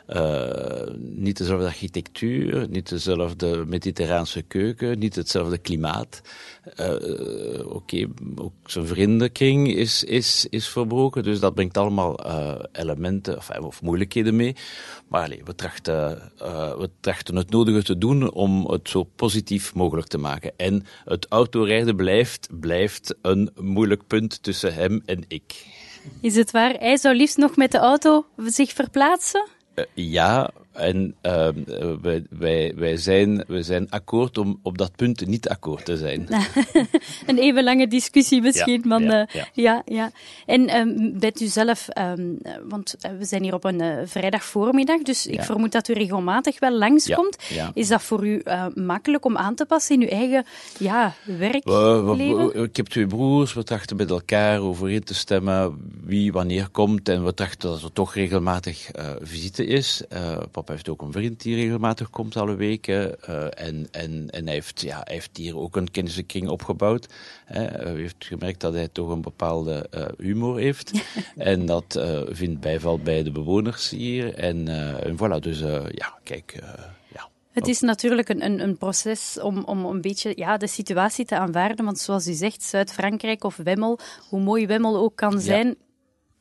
Eh, niet dezelfde architectuur, niet dezelfde mediterraanse keuken, niet hetzelfde klimaat. Eh, Oké, ook zijn vriendenkring is, is, is verbroken, dus dat brengt allemaal eh, elementen of, of moeilijkheden mee. Maar allee, we, trachten, we trachten het nodige te doen om het zo positief mogelijk te maken. En het autorijden blijft, blijft een moeilijk punt tussen hem en ik. Is het waar? Hij zou liefst nog met de auto zich verplaatsen? Eh, ja, en eh, wij, wij, wij, zijn, wij zijn akkoord om op dat punt niet akkoord te zijn. een even lange discussie misschien. Ja, ja, eh, ja. ja, ja. En ehm, bent u zelf, ehm, want eh, we zijn hier op een eh, vrijdagvoormiddag, dus ik vermoed dat u regelmatig wel langskomt. Ja, ja. Is dat voor u makkelijk om aan te passen in uw eigen ja, We- we- werkleven? we- ik heb twee broers, we trachten met elkaar overeen te stemmen wie wanneer komt. En we trachten dat er toch regelmatig visite is. Papa heeft ook een vriend die regelmatig komt alle weken. eh, en, en, en hij, heeft, ja, hij heeft hier ook een kennissenkring opgebouwd. hè. Eh, u heeft gemerkt dat hij toch een bepaalde eh, humor heeft. en dat eh, vindt bijval bij de bewoners hier. En, eh, en voilà, dus eh, ja, kijk... eh. Het is natuurlijk een, een, een proces om, om een beetje ja, de situatie te aanvaarden. Want zoals u zegt, Zuid-Frankrijk of Wemmel, hoe mooi Wemmel ook kan zijn,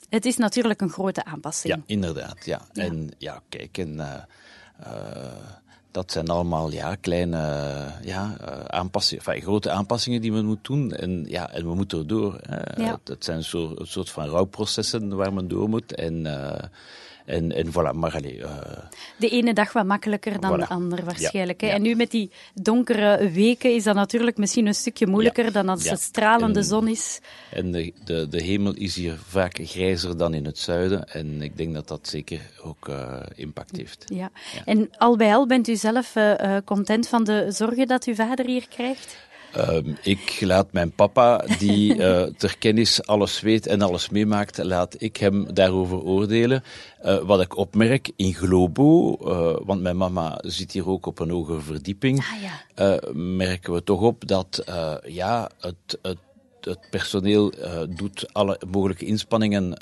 het is natuurlijk een grote aanpassing. Ja, inderdaad. Ja. En ja, kijk, en, eh, eh, dat zijn allemaal ja, kleine ja, eh, aanpassingen, enfin, grote aanpassingen die men moet doen. En, ja, en we moeten erdoor. hè. Ja. Het, het zijn zo, een soort van rouwprocessen waar men door moet. En, en, en voilà, maar allee, eh, De ene dag wat makkelijker dan Voilà. de andere waarschijnlijk. hè. En nu met die donkere weken is dat natuurlijk misschien een stukje moeilijker dan als ja. het stralende En- zon is. En de, de, de hemel is hier vaak grijzer dan in het zuiden. En ik denk dat dat zeker ook eh, impact heeft. Ja. En al bij al bent u zelf eh, content van de zorgen dat uw vader hier krijgt? Ehm, ik laat mijn papa, die eh, ter kennis alles weet en alles meemaakt, laat ik hem daarover oordelen. Eh, wat ik opmerk in Globo, eh, want mijn mama zit hier ook op een hogere verdieping, eh, merken we toch op dat ja, het, het, het personeel doet alle mogelijke inspanningen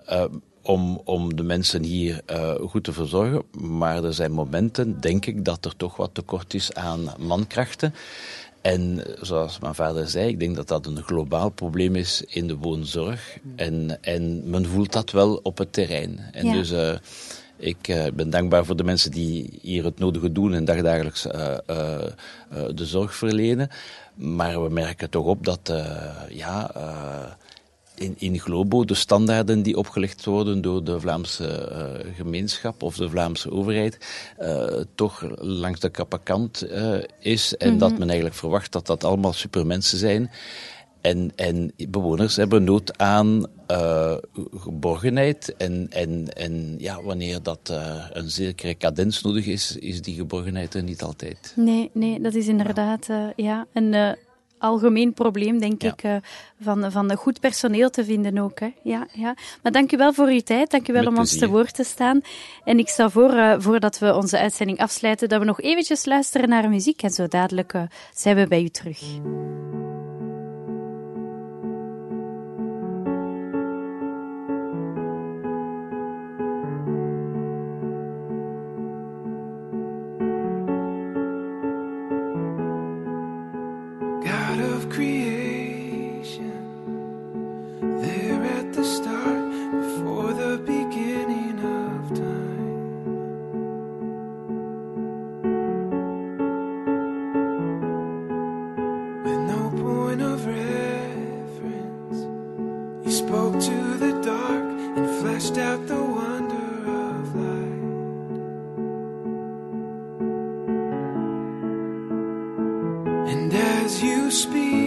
om, om de mensen hier goed te verzorgen. Maar er zijn momenten, denk ik, dat er toch wat tekort is aan mankrachten. En zoals mijn vader zei, ik denk dat dat een globaal probleem is in de woonzorg. En, en men voelt dat wel op het terrein. En Ja. dus eh, ik eh, ben dankbaar voor de mensen die hier het nodige doen en dagdagelijks eh, de zorg verlenen. Maar we merken toch op dat ja, in, in Globo de standaarden die opgelegd worden door de Vlaamse eh, gemeenschap of de Vlaamse overheid eh, toch langs de krappe kant eh, is. En Mhm. dat men eigenlijk verwacht dat dat allemaal supermensen zijn. En, en bewoners hebben nood aan geborgenheid. En, en, en ja, wanneer dat een zekere cadens nodig is, is die geborgenheid er niet altijd. Nee, nee, dat is inderdaad ja, een eh, algemeen probleem, denk ik, eh, van, van goed personeel te vinden ook. Hè. Ja, ja. Maar dank u wel voor uw tijd, dank u wel Met om ons te woord te staan. En ik stel voor, eh, voordat we onze uitzending afsluiten, dat we nog eventjes luisteren naar muziek en zo dadelijk eh, zijn we bij u terug. You spoke to the dark and fleshed out the wonder of light. And as you speak,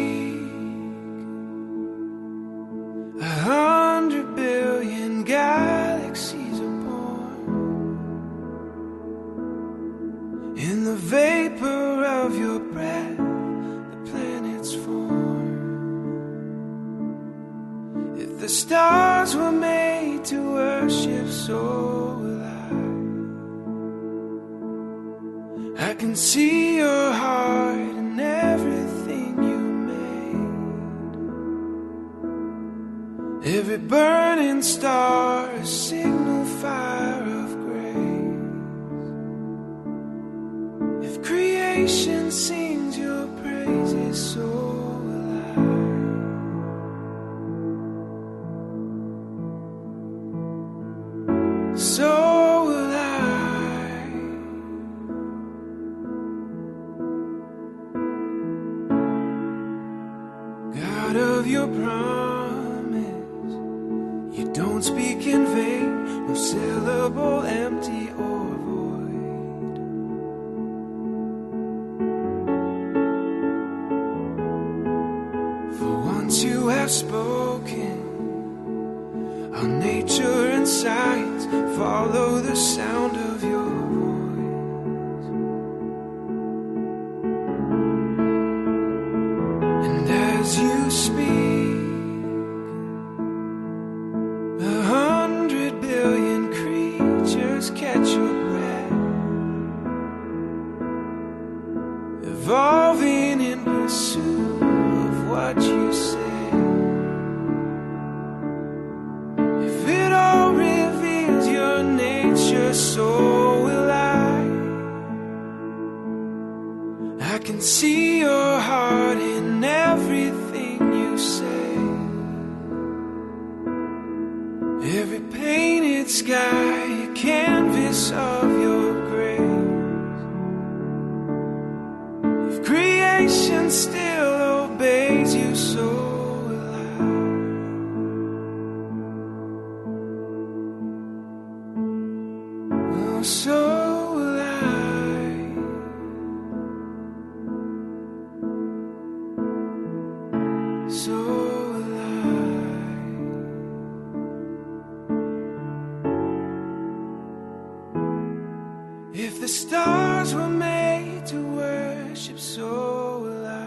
If the stars were made to worship, so will I.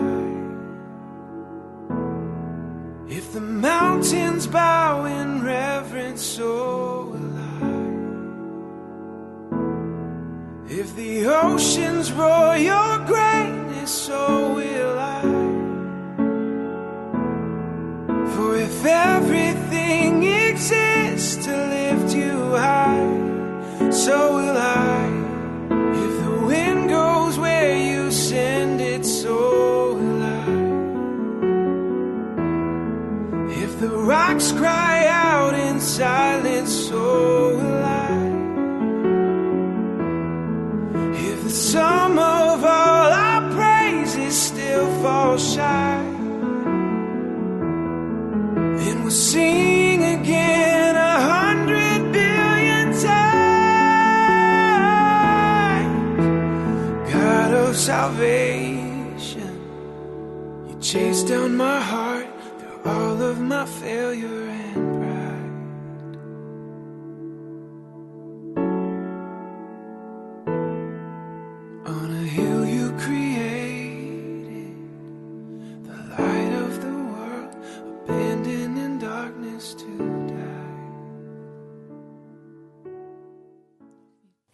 If the mountains bow in reverence, so will I. If the oceans roar your greatness, so will I. For if everything exists to lift you high, so cry out in silence, so will I. If the sum of all our praises still falls shy, then we'll sing again a hundred billion times. God of salvation, you chase down my heart my failure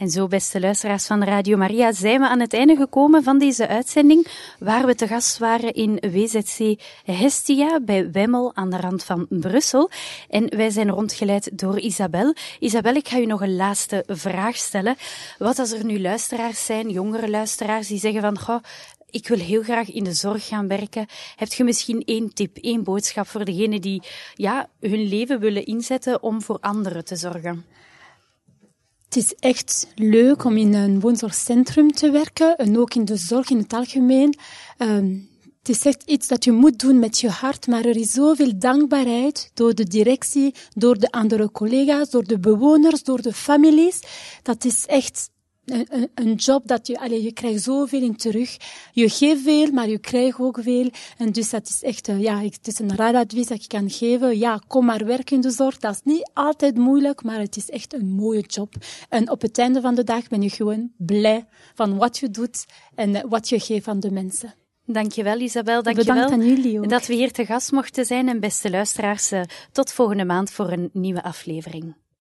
En zo, beste luisteraars van Radio Maria, zijn we aan het einde gekomen van deze uitzending, waar we te gast waren in WZC Hestia bij Wemmel aan de rand van Brussel. En wij zijn rondgeleid door Isabel. Isabel, ik ga u nog een laatste vraag stellen. Wat als er nu luisteraars zijn, jongere luisteraars, die zeggen van, goh, ik wil heel graag in de zorg gaan werken. Heb je misschien één tip, één boodschap voor degenen die ja, hun leven willen inzetten om voor anderen te zorgen? Het is echt leuk om in een woonzorgcentrum te werken en ook in de zorg in het algemeen. Ehm, het is echt iets dat je moet doen met je hart, maar er is zoveel dankbaarheid door de directie, door de andere collega's, door de bewoners, door de families. Dat is echt een, job dat je, allee, je krijgt zoveel in terug. Je geeft veel, maar je krijgt ook veel. En dus dat is echt, ja, het is een raar advies dat je kan geven. Ja, kom maar werken in de zorg. Dat is niet altijd moeilijk, maar het is echt een mooie job. En op het einde van de dag ben je gewoon blij van wat je doet en wat je geeft aan de mensen. Dankjewel Isabel, dankjewel Bedankt aan jullie ook. dat we hier te gast mochten zijn. En beste luisteraars, eh, tot volgende maand voor een nieuwe aflevering.